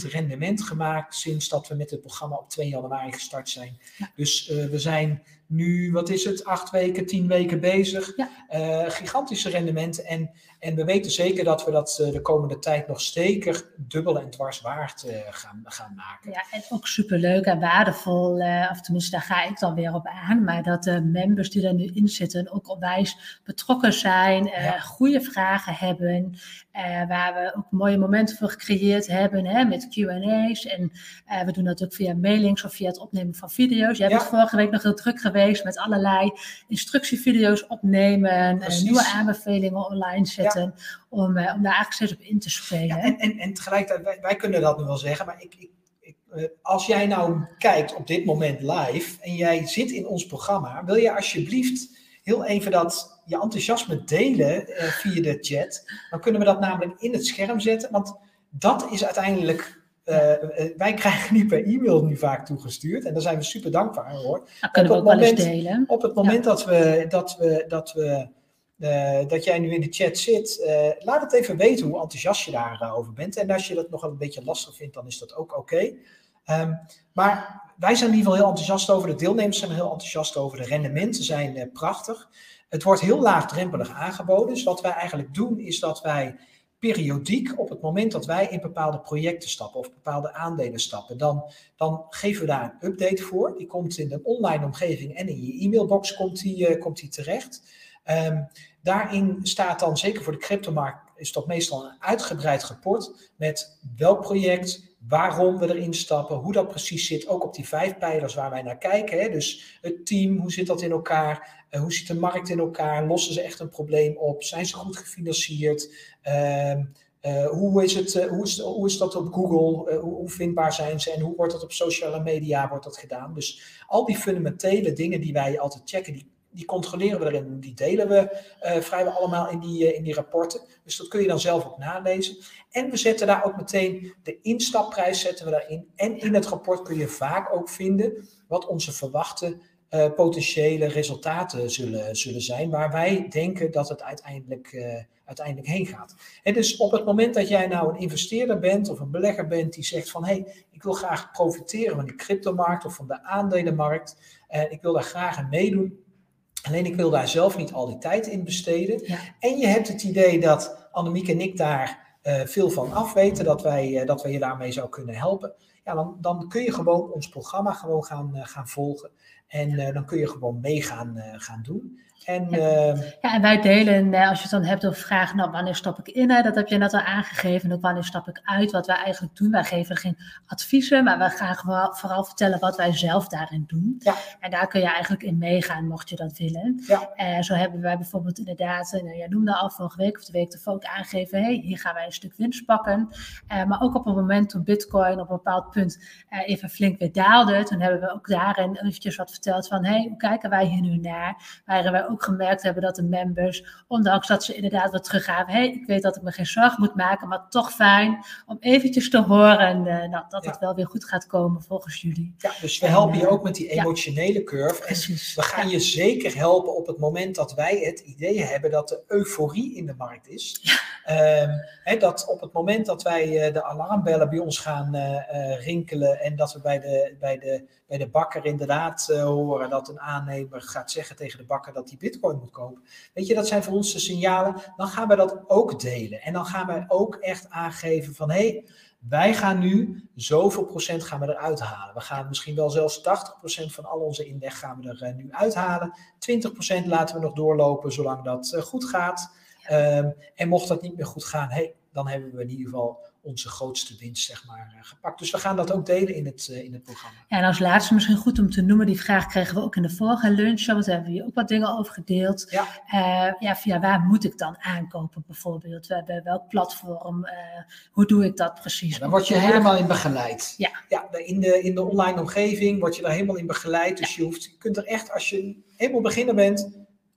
A: rendement gemaakt sinds dat we met het programma op 2 januari gestart zijn. Ja. Dus uh, we zijn nu, wat is het, acht weken, tien weken bezig. Ja. Uh, gigantische rendementen. En, en we weten zeker dat we dat uh, de komende tijd nog zeker dubbel en dwars waard uh, gaan, gaan maken.
B: Ja, en ook superleuk en waardevol. of tenminste, daar ga ik dan weer op aan. Maar dat de members die er nu in zitten ook onwijs betrokken zijn. Ja. Goede vragen hebben. waar we ook mooie momenten voor gecreëerd hebben. Hè, met Q&A's. En we doen dat ook via mailings of via het opnemen van video's. Jij ja. bent vorige week nog heel druk geweest met allerlei instructievideo's opnemen, nieuwe aanbevelingen online zetten, ja. om, om daar eigenlijk op in te spelen. Ja,
A: en, en, en tegelijkertijd, wij, wij, kunnen dat nu wel zeggen, maar ik, ik, ik uh, als jij nou kijkt op dit moment live en jij zit in ons programma, wil je alsjeblieft heel even dat je enthousiasme delen via de chat. Dan kunnen we dat namelijk in het scherm zetten, want dat is uiteindelijk uh, wij <laughs> krijgen nu per e-mail nu vaak toegestuurd. En daar zijn we super dankbaar voor.
B: Dat kunnen we ook moment, wel eens delen.
A: Op het moment ja. dat, we, dat, we, dat, we, uh, dat jij nu in de chat zit, uh, laat het even weten hoe enthousiast je daarover bent. En als je dat nog een beetje lastig vindt, dan is dat ook oké. Um, maar wij zijn in ieder geval heel enthousiast over. De deelnemers zijn heel enthousiast over. De rendementen zijn prachtig. Het wordt heel laagdrempelig aangeboden. Dus wat wij eigenlijk doen, is dat wij periodiek, op het moment dat wij in bepaalde projecten stappen of bepaalde aandelen stappen, dan, dan geven we daar een update voor. Die komt in de online omgeving en in je e-mailbox komt die, komt die terecht. Um, daarin staat dan, zeker voor de cryptomarkt, is dat meestal een uitgebreid rapport met welk project, waarom we erin stappen, hoe dat precies zit, ook op die vijf pijlers waar wij naar kijken. Hè? Dus het team, hoe zit dat in elkaar? Uh, hoe zit de markt in elkaar? Lossen ze echt een probleem op? Zijn ze goed gefinancierd? Uh, uh, hoe, is het, hoe, is, hoe dat op Google? Hoe, hoe, vindbaar zijn ze? En hoe wordt dat op sociale media wordt dat gedaan? Dus al die fundamentele dingen die wij altijd checken, die die controleren we erin. Die delen we uh, vrijwel allemaal in die, uh, in die rapporten. Dus dat kun je dan zelf ook nalezen. En we zetten daar ook meteen de instapprijs zetten we daarin. En in het rapport kun je vaak ook vinden wat onze verwachte uh, potentiële resultaten zullen, zullen zijn. Waar wij denken dat het uiteindelijk, uiteindelijk heen gaat. En dus op het moment dat jij nou een investeerder bent of een belegger bent die zegt van hé, hey, ik wil graag profiteren van die cryptomarkt of van de aandelenmarkt. En ik wil daar graag aan meedoen Alleen ik wil daar zelf niet al die tijd in besteden. Ja. En je hebt het idee dat Annemiek en ik daar uh, veel van afweten, dat wij, uh, dat wij je daarmee zou kunnen helpen. Ja, dan, dan kun je gewoon ons programma gewoon gaan, uh, gaan volgen. En dan kun je gewoon meegaan gaan doen. En,
B: ja. Uh, ja. en wij delen, als je het dan hebt over vragen, nou, wanneer stap ik in? Hè? Dat heb je net al aangegeven. Ook wanneer stap ik uit? Wat wij eigenlijk doen. Wij geven geen adviezen, maar we gaan vooral, vooral vertellen wat wij zelf daarin doen. Ja. En daar kun je eigenlijk in meegaan, mocht je dat willen. Ja. Uh, zo hebben wij bijvoorbeeld inderdaad, nou, jij noemde al vorige week of de week ervoor ook aangegeven, hey, hier gaan wij een stuk winst pakken. Uh, maar ook op een moment toen Bitcoin op een bepaald punt even flink weer daalde, toen hebben we ook daarin eventjes wat verteld van, hey, hoe kijken wij hier nu naar? Waarin wij ook gemerkt hebben dat de members, ondanks dat ze inderdaad wat teruggaven, hey, ik weet dat ik me geen zorgen moet maken, maar toch fijn om eventjes te horen nou, dat het wel weer goed gaat komen volgens jullie.
A: Ja, dus we helpen je ook met die emotionele curve. En we gaan je zeker helpen op het moment dat wij het idee hebben dat de euforie in de markt is. Um, dat op het moment dat wij eh, de alarmbellen bij ons gaan uh, rinkelen en dat we bij de, bij de, bij de bakker inderdaad uh, horen dat een aannemer gaat zeggen tegen de bakker dat hij bitcoin moet kopen. Weet je, dat zijn voor ons de signalen. Dan gaan we dat ook delen. En dan gaan we ook echt aangeven van hé, hey, wij gaan nu zoveel procent gaan we eruit halen. We gaan misschien wel zelfs 80% van al onze inleg gaan we er uh, nu uithalen. 20% laten we nog doorlopen zolang dat uh, goed gaat. Um, en mocht dat niet meer goed gaan, hey, dan hebben we in ieder geval onze grootste winst zeg maar, uh, gepakt. Dus we gaan dat ook delen in het, uh, in het programma.
B: Ja, en als laatste misschien goed om te noemen, die vraag kregen we ook in de vorige lunch, want daar hebben we hier ook wat dingen over gedeeld. Ja. Uh, ja, via waar moet ik dan aankopen bijvoorbeeld? Bij welk platform? hoe doe ik dat precies? Ja,
A: dan word je helemaal in begeleid. Ja. ja in, de, in de online omgeving word je daar helemaal in begeleid. Dus je, hoeft, je kunt er echt, als je helemaal beginner bent,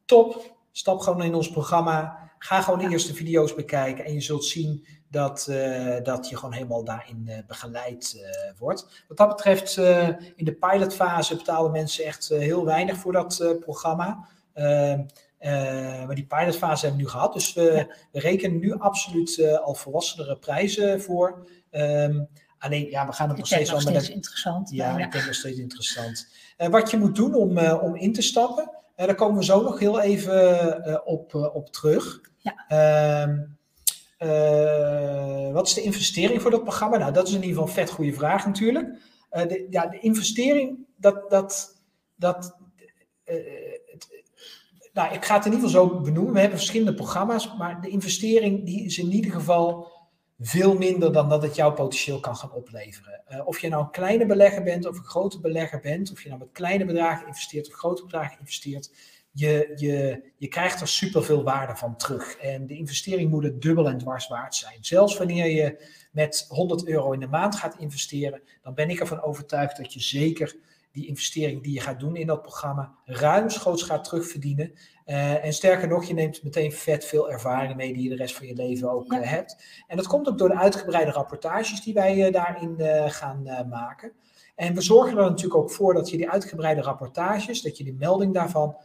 A: top, stap gewoon in ons programma. Ga gewoon de eerste video's bekijken en je zult zien dat, uh, dat je gewoon helemaal daarin uh, begeleid uh, wordt. Wat dat betreft, in de pilotfase betalen mensen echt heel weinig voor dat programma. maar die pilotfase hebben we nu gehad, dus we, we rekenen nu absoluut al volwassenere prijzen voor. Um, alleen, ja, we gaan het nog steeds
B: wel met. interessant.
A: Ja, ja, ik denk nog steeds interessant. wat je moet doen om, om in te stappen, daar komen we zo nog heel even op, op terug. Ja. Ehm, uh, wat is de investering voor dat programma? Nou, dat is in ieder geval een vet goede vraag natuurlijk. Uh, de, ja, de investering, dat. dat, dat het, nou, ik ga het in ieder geval zo benoemen. We hebben verschillende programma's, maar de investering die is in ieder geval veel minder dan dat het jouw potentieel kan gaan opleveren. of je nou een kleine belegger bent of een grote belegger bent, of je nou met kleine bedragen investeert of grote bedragen investeert, je, je, je krijgt er superveel waarde van terug. En de investering moet het dubbel en dwars waard zijn. Zelfs wanneer je met 100 euro in de maand gaat investeren, dan ben ik ervan overtuigd dat je zeker die investering die je gaat doen in dat programma ruimschoots gaat terugverdienen. Uh, en sterker nog, je neemt meteen vet veel ervaring mee die je de rest van je leven ook uh, hebt. En dat komt ook door de uitgebreide rapportages die wij uh, daarin gaan maken. En we zorgen er natuurlijk ook voor dat je die uitgebreide rapportages, dat je die melding daarvan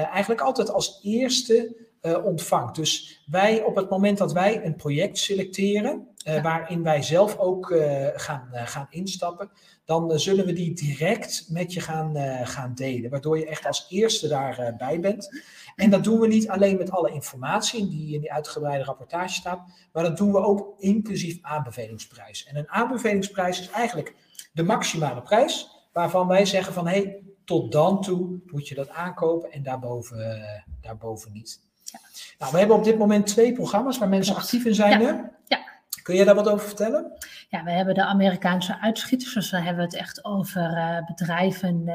A: eigenlijk altijd als eerste uh, ontvangt. Dus wij op het moment dat wij een project selecteren, uh, waarin wij zelf ook gaan, gaan instappen, dan zullen we die direct met je gaan, gaan delen. Waardoor je echt als eerste daarbij bent. En dat doen we niet alleen met alle informatie die in die uitgebreide rapportage staat, maar dat doen we ook inclusief aanbevelingsprijs. En een aanbevelingsprijs is eigenlijk de maximale prijs waarvan wij zeggen van hé, hey, tot dan toe moet je dat aankopen en daarboven, uh, daarboven niet. Ja. Nou, we hebben op dit moment twee programma's waar mensen actief in zijn. Ja. ja. Kun je daar wat over vertellen?
B: Ja, we hebben de Amerikaanse uitschieters, dus dan hebben we het echt over uh, bedrijven uh,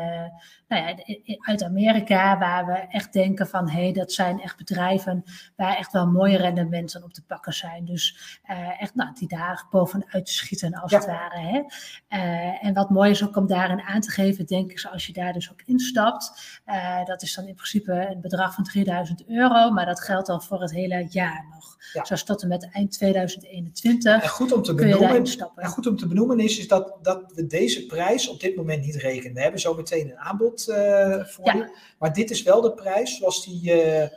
B: nou ja, uit Amerika, waar we echt denken van hé, hey, dat zijn echt bedrijven waar echt wel mooie rendementen op te pakken zijn. Dus uh, echt nou, die daar bovenuit schieten als ja. het ware. Hè? en wat mooi is ook om daarin aan te geven, denk ik, als je daar dus ook instapt, dat is dan in principe een bedrag van 3000 euro, maar dat geldt dan voor het hele jaar nog. Ja. Zoals tot en met eind 2021.
A: En goed om te benoemen, en goed om te benoemen is, is dat, dat we deze prijs op dit moment niet rekenen. We hebben zo meteen een aanbod uh, voor ja. je. Maar dit is wel de prijs zoals die uh, uh,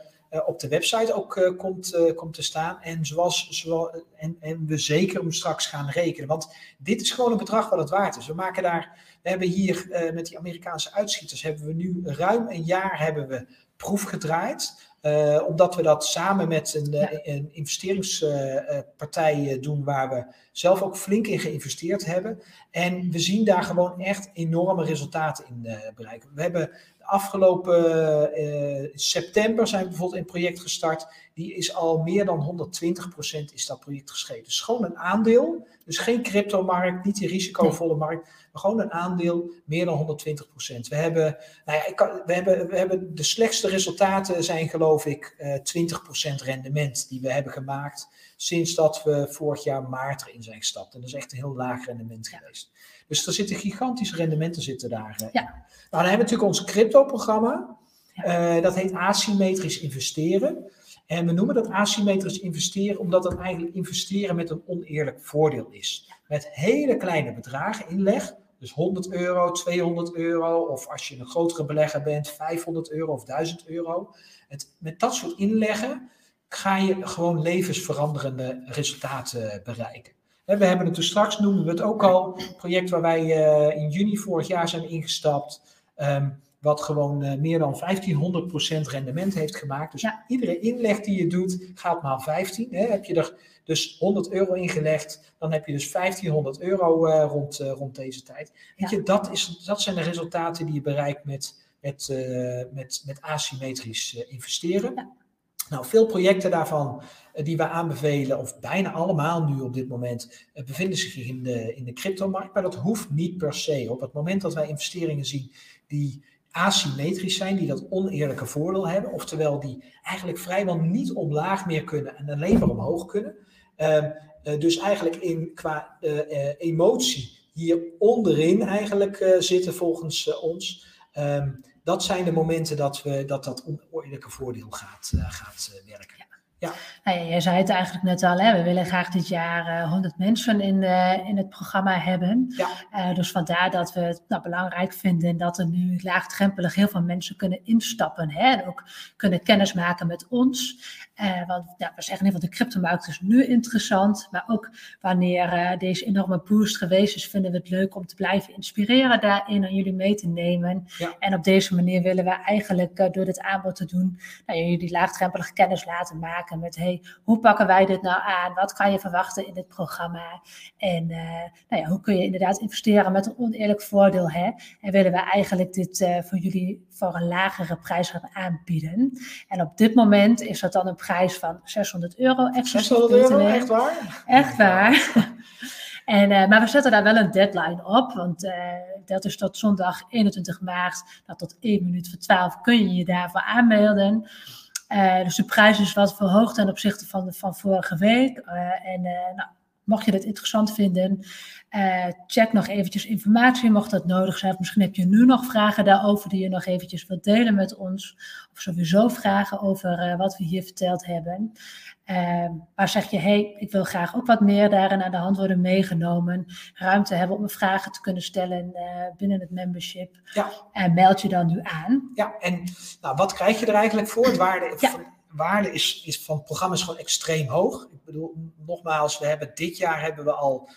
A: op de website ook komt, komt te staan. En, zoals, zoals, en, en we zeker hem straks gaan rekenen. Want dit is gewoon een bedrag wat het waard is. We maken daar, we hebben hier met die Amerikaanse uitschieters, hebben we nu ruim een jaar hebben we proef gedraaid. Uh, omdat we dat samen met een, ja. een investeringspartij uh, doen waar we zelf ook flink in geïnvesteerd hebben. En we zien daar gewoon echt enorme resultaten in uh, bereiken. We hebben afgelopen september zijn we bijvoorbeeld een project gestart. Die is al meer dan 120% is dat project geschreven. Dus gewoon een aandeel. Dus geen cryptomarkt, niet die risicovolle markt maar gewoon een aandeel meer dan 120% We hebben, nou ja, ik kan, we, hebben, we hebben de slechtste resultaten zijn geloof ik uh, eh, 20% rendement die we hebben gemaakt sinds dat we vorig jaar maart erin zijn gestapt. En dat is echt een heel laag rendement geweest. Dus er zitten gigantische rendementen zitten daar.
B: Ja.
A: Nou, dan hebben we natuurlijk ons crypto-programma.
B: Ja.
A: Eh, dat heet asymmetrisch investeren. En we noemen dat asymmetrisch investeren omdat dat eigenlijk investeren met een oneerlijk voordeel is. Met hele kleine bedragen inleg. Dus 100 euro, 200 euro, of als je een grotere belegger bent, 500 euro of 1000 euro. Het, met dat soort inleggen ga je gewoon levensveranderende resultaten bereiken. Hè, We hebben het toen straks, noemen we het ook al, project waar wij eh, in juni vorig jaar zijn ingestapt. ehm, wat gewoon eh, meer dan 1500% rendement heeft gemaakt. Dus
B: Ja.
A: iedere inleg die je doet, gaat maal 15. Hè. Heb je er dus 100 euro ingelegd, dan heb je dus 1500 euro eh, rond, rond deze tijd.
B: Ja.
A: je, dat, is, dat zijn de resultaten die je bereikt met, met, met, met asymmetrisch investeren.
B: Ja.
A: Nou, veel projecten daarvan eh, die we aanbevelen, of bijna allemaal nu op dit moment, eh, bevinden zich in de, in de cryptomarkt. Maar dat hoeft niet per se. Op het moment dat wij investeringen zien die asymmetrisch zijn, die dat oneerlijke voordeel hebben, oftewel die eigenlijk vrijwel niet omlaag meer kunnen en alleen maar omhoog kunnen. Ehm, eh, dus eigenlijk in, qua emotie hier onderin eigenlijk zitten volgens ons. Ehm, dat zijn de momenten dat we, dat, dat oneerlijke voordeel gaat, eh, gaat eh, werken.
B: Nou ja, jij zei het eigenlijk net al, hè? we willen graag dit jaar eh, 100 mensen in, in het programma hebben.
A: Ja.
B: Dus vandaar dat we het nou, belangrijk vinden dat er nu laagdrempelig heel veel mensen kunnen instappen. Hè? En ook kunnen kennismaken met ons. Eh, want ja, we zeggen in ieder geval, de cryptomarkt is nu interessant. Maar ook wanneer eh, deze enorme boost geweest is, vinden we het leuk om te blijven inspireren daarin en jullie mee te nemen.
A: Ja.
B: En op deze manier willen we eigenlijk eh, door dit aanbod te doen, nou, jullie laagdrempelig kennis laten maken met hey, hoe pakken wij dit nou aan? Wat kan je verwachten in dit programma? En nou ja, hoe kun je inderdaad investeren met een oneerlijk voordeel? Hè? En willen we eigenlijk dit voor jullie voor een lagere prijs gaan aanbieden? En op dit moment is dat dan een prijs van 600 euro. exclusief
A: 600 euro, echt waar?
B: Echt waar. <laughs> En, eh, maar we zetten daar wel een deadline op, want eh, dat is tot zondag 21 maart. Nou, tot 1 minuut voor 12 kun je je daarvoor aanmelden. Eh, dus de prijs is wat verhoogd ten opzichte van, de, van vorige week. En nou, mocht je dat interessant vinden, eh, check nog eventjes informatie, mocht dat nodig zijn. Of misschien heb je nu nog vragen daarover die je nog eventjes wilt delen met ons. Of sowieso vragen over eh, wat we hier verteld hebben. Eh, maar zeg je, hey, ik wil graag ook wat meer daarin aan de hand worden meegenomen. Ruimte hebben om vragen te kunnen stellen binnen het membership.
A: Ja.
B: En meld je dan nu aan.
A: Ja, en nou, wat krijg je er eigenlijk voor? Waarde,
B: Ja.
A: van, waarde is, is van het programma is gewoon extreem hoog. Ik bedoel, nogmaals, we hebben dit jaar hebben we al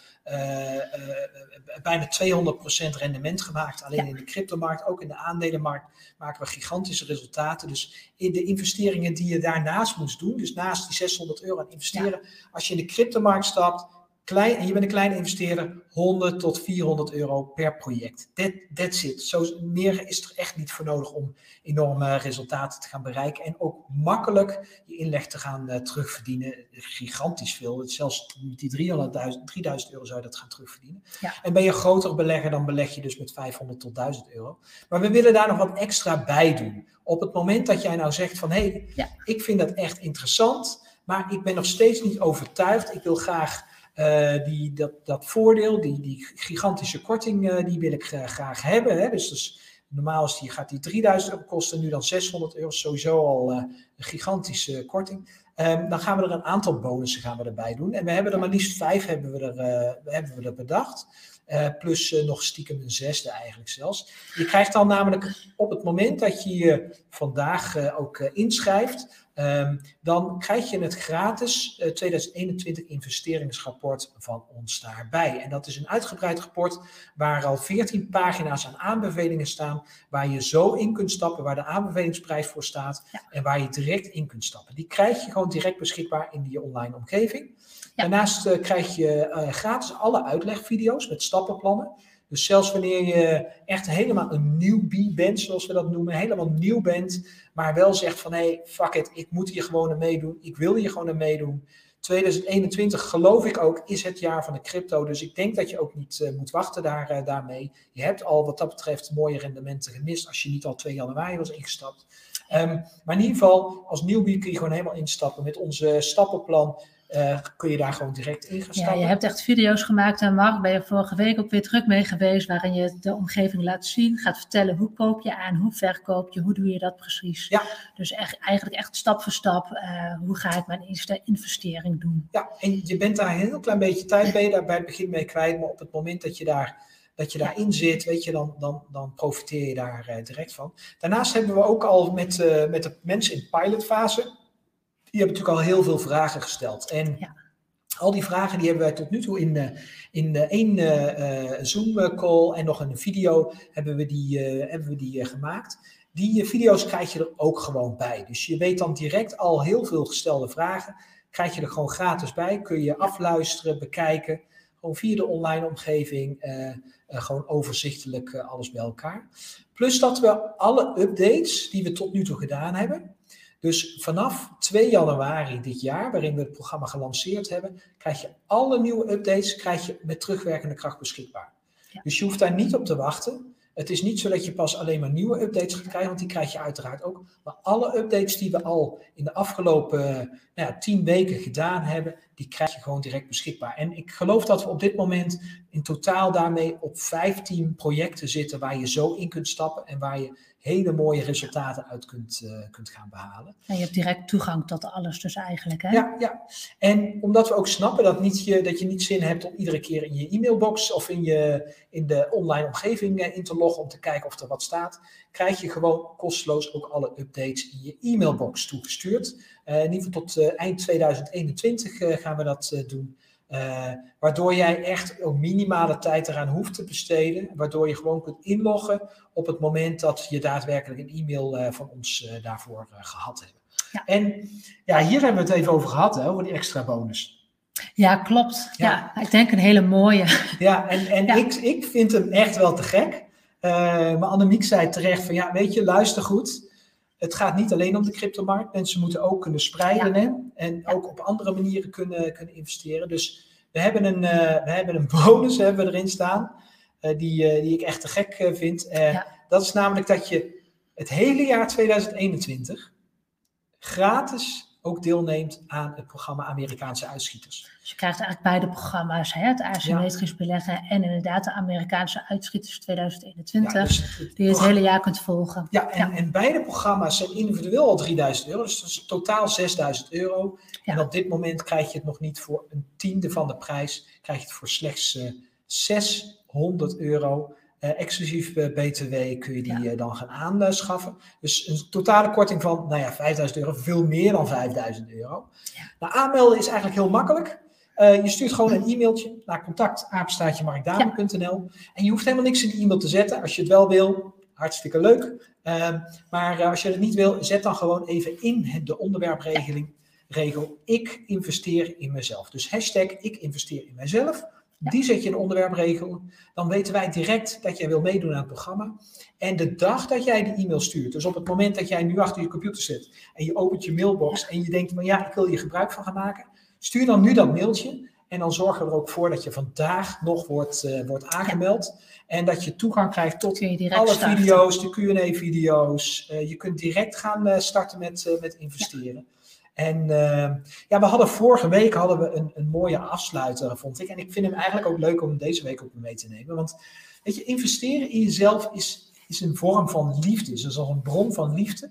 A: bijna 200% rendement gemaakt. Alleen
B: Ja.
A: in de cryptomarkt, ook in de aandelenmarkt, maken we gigantische resultaten. Dus in de investeringen die je daarnaast moet doen, dus naast die 600 euro aan investeren, als je in de cryptomarkt stapt, klein, en je bent een kleine investeerder, 100 tot 400 euro per project. That, that's it. Zo, meer is er echt niet voor nodig om enorme resultaten te gaan bereiken. En ook makkelijk je inleg te gaan eh, terugverdienen. Gigantisch veel. Zelfs met die 300.000, 3000 euro zou je dat gaan terugverdienen.
B: Ja.
A: En ben je een groter belegger, dan beleg je dus met 500 tot 1000 euro. Maar we willen daar nog wat extra bij doen. Op het moment dat jij nou zegt van, hé, hey,
B: Ja.
A: ik vind dat echt interessant, maar ik ben nog steeds niet overtuigd. Ik wil graag eh, die, dat, dat voordeel, die, die gigantische korting, eh, die wil ik gra- graag hebben. Hè? Dus, dus normaal is die, gaat die 3000 euro kosten, nu dan 600 euro, sowieso al eh, een gigantische korting. Ehm, dan gaan we er een aantal bonussen gaan we erbij doen. En we hebben er maar liefst vijf hebben we er, hebben we er bedacht. Plus nog stiekem een zesde eigenlijk zelfs. Je krijgt dan namelijk op het moment dat je je vandaag ook inschrijft, Ehm, dan krijg je het gratis eh, 2021 investeringsrapport van ons daarbij. En dat is een uitgebreid rapport waar al 14 pagina's aan aanbevelingen staan, waar je zo in kunt stappen, waar de aanbevelingsprijs voor staat
B: Ja.
A: en waar je direct in kunt stappen. Die krijg je gewoon direct beschikbaar in die online omgeving.
B: Ja.
A: Daarnaast eh, krijg je eh, gratis alle uitlegvideo's met stappenplannen. Dus zelfs wanneer je echt helemaal een newbie bent, zoals we dat noemen, helemaal nieuw bent, maar wel zegt van hé, hey, fuck it, ik moet hier gewoon aan meedoen, ik wil hier gewoon aan meedoen. 2021 geloof ik ook is het jaar van de crypto, dus ik denk dat je ook niet eh, moet wachten daar, eh, daarmee. Je hebt al wat dat betreft mooie rendementen gemist als je niet al 2 januari was ingestapt. Ehm, maar in ieder geval, als newbie kun je gewoon helemaal instappen met onze stappenplan. Uh, kun je daar gewoon direct in gaan stappen.
B: Ja, je hebt echt video's gemaakt en Mark, ben je vorige week ook weer druk mee geweest, waarin je de omgeving laat zien, gaat vertellen hoe koop je aan, hoe verkoop je, hoe doe je dat precies.
A: Ja.
B: Dus echt, eigenlijk echt stap voor stap, uh, hoe ga ik mijn eerste investering doen.
A: Ja, en je bent daar een heel klein beetje tijd bij, daar bij het begin mee kwijt, maar op het moment dat je daar dat je daarin zit, weet je, dan, dan, dan profiteer je daar uh, direct van. Daarnaast hebben we ook al met, met de mensen in pilotfase, die hebben natuurlijk al heel veel vragen gesteld. En
B: ja.
A: al die vragen die hebben wij tot nu toe in, uh, in één Zoom-call en nog een video hebben we die, hebben we die gemaakt. Die video's krijg je er ook gewoon bij. Dus je weet dan direct al heel veel gestelde vragen. Krijg je er gewoon gratis bij. Kun je afluisteren, bekijken. Gewoon via de online omgeving. Uh, uh, gewoon overzichtelijk uh, alles bij elkaar. Plus dat we alle updates die we tot nu toe gedaan hebben. Dus vanaf 2 januari dit jaar, waarin we het programma gelanceerd hebben, krijg je alle nieuwe updates krijg je met terugwerkende kracht beschikbaar.
B: Ja.
A: Dus je hoeft daar niet op te wachten. Het is niet zo dat je pas alleen maar nieuwe updates gaat krijgen, want die krijg je uiteraard ook. Maar alle updates die we al in de afgelopen nou ja, tien weken gedaan hebben, die krijg je gewoon direct beschikbaar. En ik geloof dat we op dit moment in totaal daarmee op 15 projecten zitten waar je zo in kunt stappen en waar je hele mooie resultaten uit kunt, uh, kunt gaan behalen.
B: En je hebt direct toegang tot alles dus eigenlijk, hè?
A: Ja, ja. En omdat we ook snappen dat, niet je, dat je niet zin hebt om iedere keer in je e-mailbox of in, je, in de online omgeving uh, in te loggen om te kijken of er wat staat, krijg je gewoon kosteloos ook alle updates in je e-mailbox toegestuurd. Uh, in ieder geval tot eind 2021 gaan we dat doen. Uh, waardoor jij echt ook minimale tijd eraan hoeft te besteden. Waardoor je gewoon kunt inloggen op het moment dat je daadwerkelijk een e-mail uh, van ons uh, daarvoor gehad hebt.
B: Ja.
A: En ja, hier hebben we het even over gehad, hè, over die extra bonus.
B: Ja, klopt. Ja, ja ik denk een hele mooie.
A: Ja, en, en ja. Ik, ik vind hem echt wel te gek. maar Annemiek zei terecht van ja, weet je, luister goed. Het gaat niet alleen om de cryptomarkt. Mensen moeten ook kunnen spreiden hè? en ook op andere manieren kunnen, kunnen investeren. Dus we hebben een, uh, we hebben een <laughs> bonus hebben we erin staan, uh, die, uh, die ik echt te gek vind.
B: Ja.
A: Dat is namelijk dat je het hele jaar 2021 gratis ook deelneemt aan het programma Amerikaanse uitschieters.
B: Dus je krijgt eigenlijk beide programma's, hè? het asymmetrisch ja. beleggen en inderdaad de Amerikaanse uitschieters 2021, ja, dus het die je het hele jaar kunt volgen.
A: Ja, en, ja. en beide programma's zijn individueel al 3000 euro, dus dat is totaal 6000 euro. En op dit moment krijg je het nog niet voor een tiende van de prijs, krijg je het voor slechts uh, 600 euro. Uh, exclusief uh, BTW kun je die ja. uh, dan gaan aanschaffen. Dus een totale korting van, nou ja, 5000 euro, veel meer dan 5000 euro.
B: Ja.
A: Nou, aanmelden is eigenlijk heel makkelijk. je stuurt gewoon een e-mailtje naar contact@markdame.nl en je hoeft helemaal niks in die e-mail te zetten. Als je het wel wil, hartstikke leuk. Ehm, maar als je het niet wil, zet dan gewoon even in de onderwerpregeling. Regel, ik investeer in mezelf. Dus hashtag, ik investeer in mezelf. Die zet je in de onderwerpregel. Dan weten wij direct dat jij wil meedoen aan het programma. En de dag dat jij die e-mail stuurt, dus op het moment dat jij nu achter je computer zit en je opent je mailbox en je denkt van ja, ik wil hier gebruik van gaan maken, stuur dan nu dat mailtje. En dan zorgen we er ook voor dat je vandaag nog wordt, uh, wordt aangemeld. En dat je toegang krijgt tot alle
B: starten.
A: video's, de Q&A-video's. Uh, je kunt direct gaan uh, starten met, met investeren. En ja, we hadden vorige week hadden we een, een mooie afsluiter, vond ik. En ik vind hem eigenlijk ook leuk om deze week ook mee te nemen. Want weet je, investeren in jezelf is, is een vorm van liefde. Dus al een bron van liefde.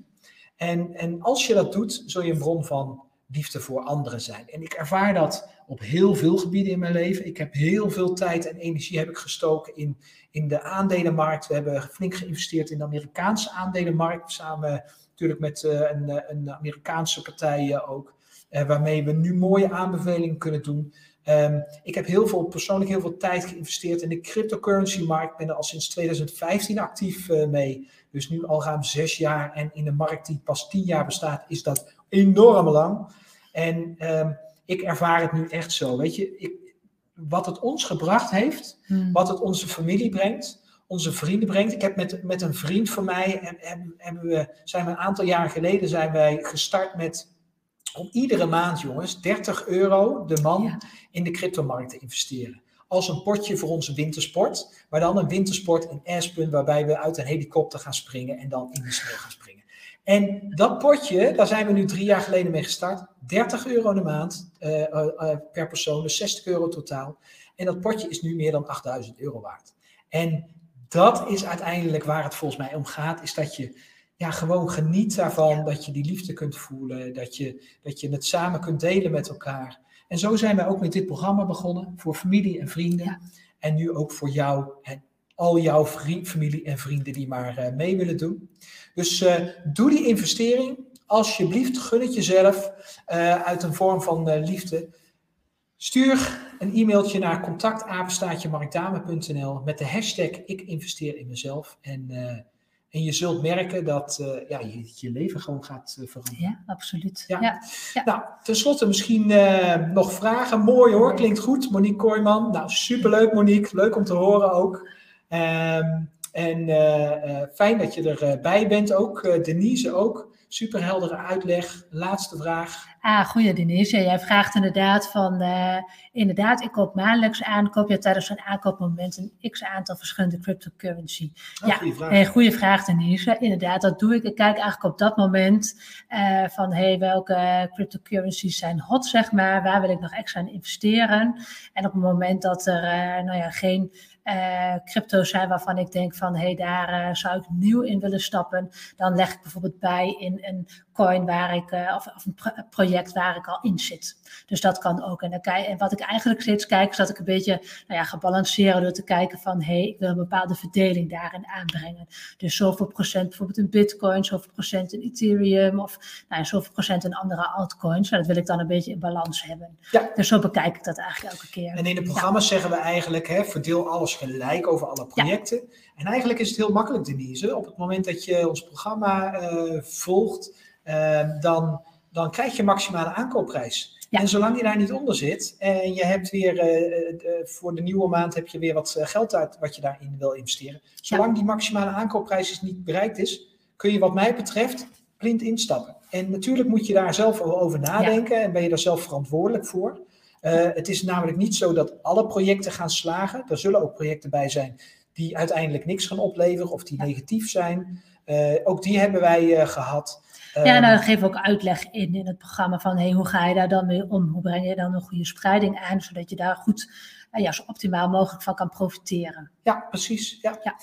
A: En, en als je dat doet, zul je een bron van liefde voor anderen zijn. En ik ervaar dat op heel veel gebieden in mijn leven. Ik heb heel veel tijd en energie heb ik gestoken in, in de aandelenmarkt. We hebben flink geïnvesteerd in de Amerikaanse aandelenmarkt. Samen natuurlijk met uh, een, een, Amerikaanse partij uh, ook. Waarmee we nu mooie aanbevelingen kunnen doen. Um, ik heb heel veel, persoonlijk heel veel tijd geïnvesteerd in de cryptocurrency-markt. Ik ben er al sinds 2015 actief mee. Dus nu al ruim zes jaar. En in een markt die pas tien jaar bestaat, is dat enorm lang. En um, ik ervaar het nu echt zo. Weet je, ik, wat het ons gebracht heeft,
B: Hmm.
A: wat het onze familie brengt, onze vrienden brengt. Ik heb met, met een vriend van mij, en, en, hebben we, zijn we een aantal jaar geleden zijn wij gestart met om iedere maand, jongens, 30 euro de man
B: Ja.
A: in de cryptomarkt te investeren. als een potje voor onze wintersport. Maar dan een wintersport in Aspen, waarbij we uit een helikopter gaan springen en dan in de sneeuw gaan springen. En dat potje, daar zijn we nu drie jaar geleden mee gestart. 30 euro de maand uh, uh, per persoon, dus 60 euro totaal. En dat potje is nu meer dan 8000 euro waard. En dat is uiteindelijk waar het volgens mij om gaat, is dat je ja, gewoon geniet daarvan, dat je die liefde kunt voelen, dat je, dat je het samen kunt delen met elkaar. En zo zijn wij ook met dit programma begonnen, voor familie en vrienden. En nu ook voor jou en al jouw familie en vrienden die maar uh, mee willen doen. Dus uh, doe die investering. Alsjeblieft, gun het jezelf uh, uit een vorm van liefde. Stuur een e-mailtje naar contactapenstaatjemarkdame.nl met de hashtag ik investeer in mezelf. En, uh, en je zult merken dat uh, ja, je, je leven gewoon gaat uh, veranderen.
B: Ja, absoluut.
A: Ja.
B: Ja. ja.
A: Nou, tenslotte misschien nog vragen. Mooi hoor, klinkt goed. Monique Kooijman. Nou, superleuk Monique. Leuk om te horen ook. Um, en fijn dat je erbij bent ook. Denise ook. Superheldere uitleg. Laatste vraag.
B: Ah, goeie Denise. Jij vraagt inderdaad van, uh, inderdaad, ik koop maandelijks aan, koop je tijdens een aankoopmoment een x aantal verschillende cryptocurrency?
A: Oh,
B: ja,
A: goede vraag.
B: Hey, goede vraag Denise. Inderdaad, dat doe ik. Ik kijk eigenlijk op dat moment uh, van, hey, welke cryptocurrencies zijn hot, zeg maar, waar wil ik nog extra in investeren? En op het moment dat er, uh, nou ja, geen uh, crypto's zijn waarvan ik denk van, hé, hey, daar uh, zou ik nieuw in willen stappen, dan leg ik bijvoorbeeld bij in een coin waar ik, uh, of, of, een pro project waar ik al in zit. Dus dat kan ook. En, dan kijk, en wat ik eigenlijk steeds kijk, is dat ik een beetje nou ja, ga balanceren door te kijken van, hé, hey, ik wil een bepaalde verdeling daarin aanbrengen. Dus zoveel procent bijvoorbeeld in bitcoin, zoveel procent in Ethereum, of nou ja, zoveel procent in andere altcoins. En dat wil ik dan een beetje in balans hebben.
A: Ja.
B: Dus zo bekijk ik dat eigenlijk elke keer.
A: En in de programma's ja. zeggen we eigenlijk, hè, verdeel alles gelijk over alle projecten. Ja. En eigenlijk is het heel makkelijk, Denise. Op het moment dat je ons programma uh, volgt, dan, dan krijg je maximale aankoopprijs. Ja. En zolang je daar niet onder zit en je hebt weer uh, voor de nieuwe maand heb je weer wat geld uit wat je daarin wil investeren. Zolang ja. die maximale aankoopprijs niet bereikt is, kun je wat mij betreft blind instappen. En natuurlijk moet je daar zelf over nadenken ja. en ben je daar zelf verantwoordelijk voor. Uh, het is namelijk niet zo dat alle projecten gaan slagen. Er zullen ook projecten bij zijn die uiteindelijk niks gaan opleveren of die negatief zijn. Uh, ook die hebben wij gehad.
B: Ja, nou, geef we ook uitleg in in het programma van hey, hoe ga je daar dan mee om? Hoe breng je dan een goede spreiding aan, zodat je daar goed, ja, zo optimaal mogelijk van kan profiteren?
A: Ja, precies. Ja. ja.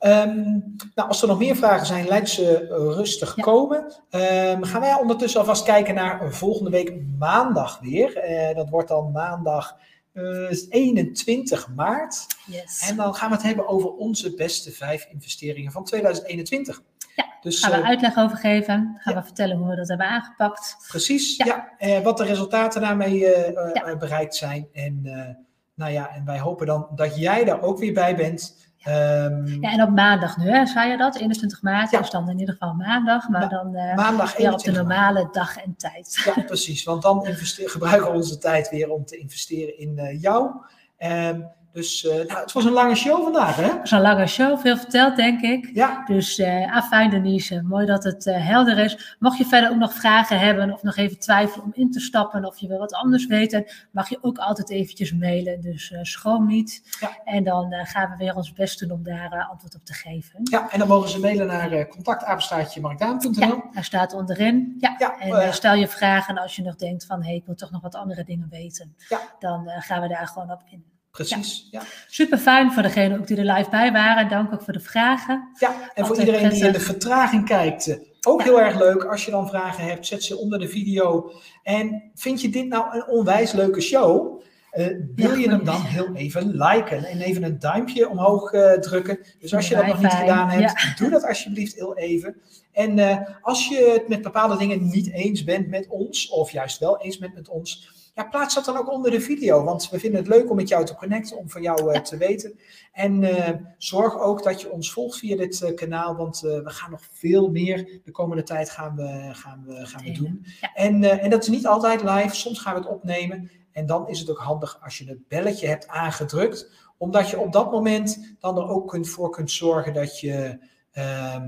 A: Um, nou, als er nog meer vragen zijn, laat ze rustig ja. komen. Um, gaan wij ondertussen alvast kijken naar volgende week maandag weer. Uh, dat wordt dan maandag uh, 21 maart.
B: Yes.
A: En dan gaan we het hebben over onze beste vijf investeringen van 2021.
B: Ja, dus, gaan we uh, uitleg over geven. Gaan ja. we vertellen hoe we dat hebben aangepakt.
A: Precies, ja. ja. wat de resultaten daarmee ja. bereikt zijn. En, nou ja, en wij hopen dan dat jij daar ook weer bij bent. Um,
B: ja, en op maandag nu, hè, zei je dat? 21 maart ja. is dan in ieder geval maandag, maar dan uh,
A: maandag
B: weer op de normale maart. dag en tijd.
A: Ja, <laughs> precies, want dan gebruiken we onze tijd weer om te investeren in uh, jou. Um, dus uh, nou, het was een lange show vandaag, hè? Het
B: was een lange show, veel verteld, denk ik.
A: Ja.
B: Dus uh, afijn, Denise. Mooi dat het uh, helder is. Mocht je verder ook nog vragen hebben of nog even twijfelen om in te stappen of je wil wat anders weten, mag je ook altijd eventjes mailen. Dus schroom niet.
A: Ja.
B: En dan gaan we weer ons best doen om daar antwoord op te geven.
A: Ja, en dan mogen ze mailen naar contactapenstaatjemarkdaan.nl.
B: Ja, daar staat onderin. Ja.
A: ja
B: en stel je vragen als je nog denkt van, hé, hey, ik wil toch nog wat andere dingen weten.
A: Ja.
B: Dan gaan we daar gewoon op in.
A: Precies, ja. ja.
B: Super fijn voor degenen ook die er live bij waren. Dank ook voor de vragen.
A: Ja, en Altijd voor iedereen prettig. die in de vertraging kijkt. Ook ja. heel erg leuk. Als je dan vragen hebt, zet ze onder de video. En vind je dit nou een onwijs leuke show? Uh, wil je hem dan heel even liken en even een duimpje omhoog uh, drukken. Dus als je dat nog niet gedaan hebt, doe dat alsjeblieft heel even. En uh, als je het met bepaalde dingen niet eens bent met ons, of juist wel eens bent met ons, ja, plaats dat dan ook onder de video. Want we vinden het leuk om met jou te connecten, om van jou ja. te weten. En uh, zorg ook dat je ons volgt via dit uh, kanaal, want we gaan nog veel meer de komende tijd gaan we, gaan we, gaan we doen.
B: Ja.
A: En, en dat is niet altijd live, soms gaan we het opnemen. En dan is het ook handig als je het belletje hebt aangedrukt, omdat je op dat moment dan er ook kunt, voor kunt zorgen dat je... eh,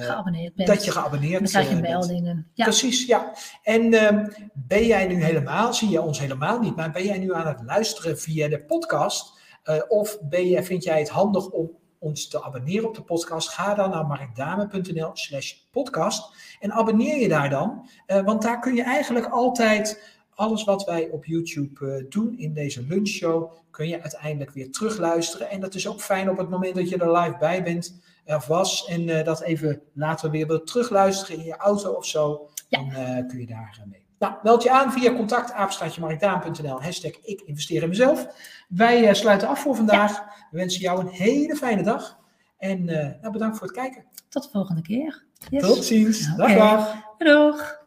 B: Geabonneerd bent.
A: dat je geabonneerd
B: Dan krijg je
A: eh, bent.
B: meldingen. Ja,
A: Precies, ja. En ehm, ben jij nu helemaal, zie je ons helemaal niet, maar ben jij nu aan het luisteren via de podcast? Eh, of ben je, vind jij het handig om ons te abonneren op de podcast? Ga dan naar markdame.nl slash podcast en abonneer je daar dan. Eh, want daar kun je eigenlijk altijd alles wat wij op YouTube eh, doen in deze lunchshow, kun je uiteindelijk weer terugluisteren. En dat is ook fijn op het moment dat je er live bij bent, of was, en eh, dat even later weer wilt terugluisteren in je auto of zo.
B: Ja.
A: Dan eh, kun je daar eh, mee. Nou, meld je aan via contactapenstaatjemarkdaan.nl, hashtag ik investeer in mezelf. Wij eh, sluiten af voor vandaag. We wensen jou een hele fijne dag. En eh, nou, bedankt voor het kijken.
B: tot de volgende keer. Yes.
A: Tot ziens. Dag, dag.
B: Doeg.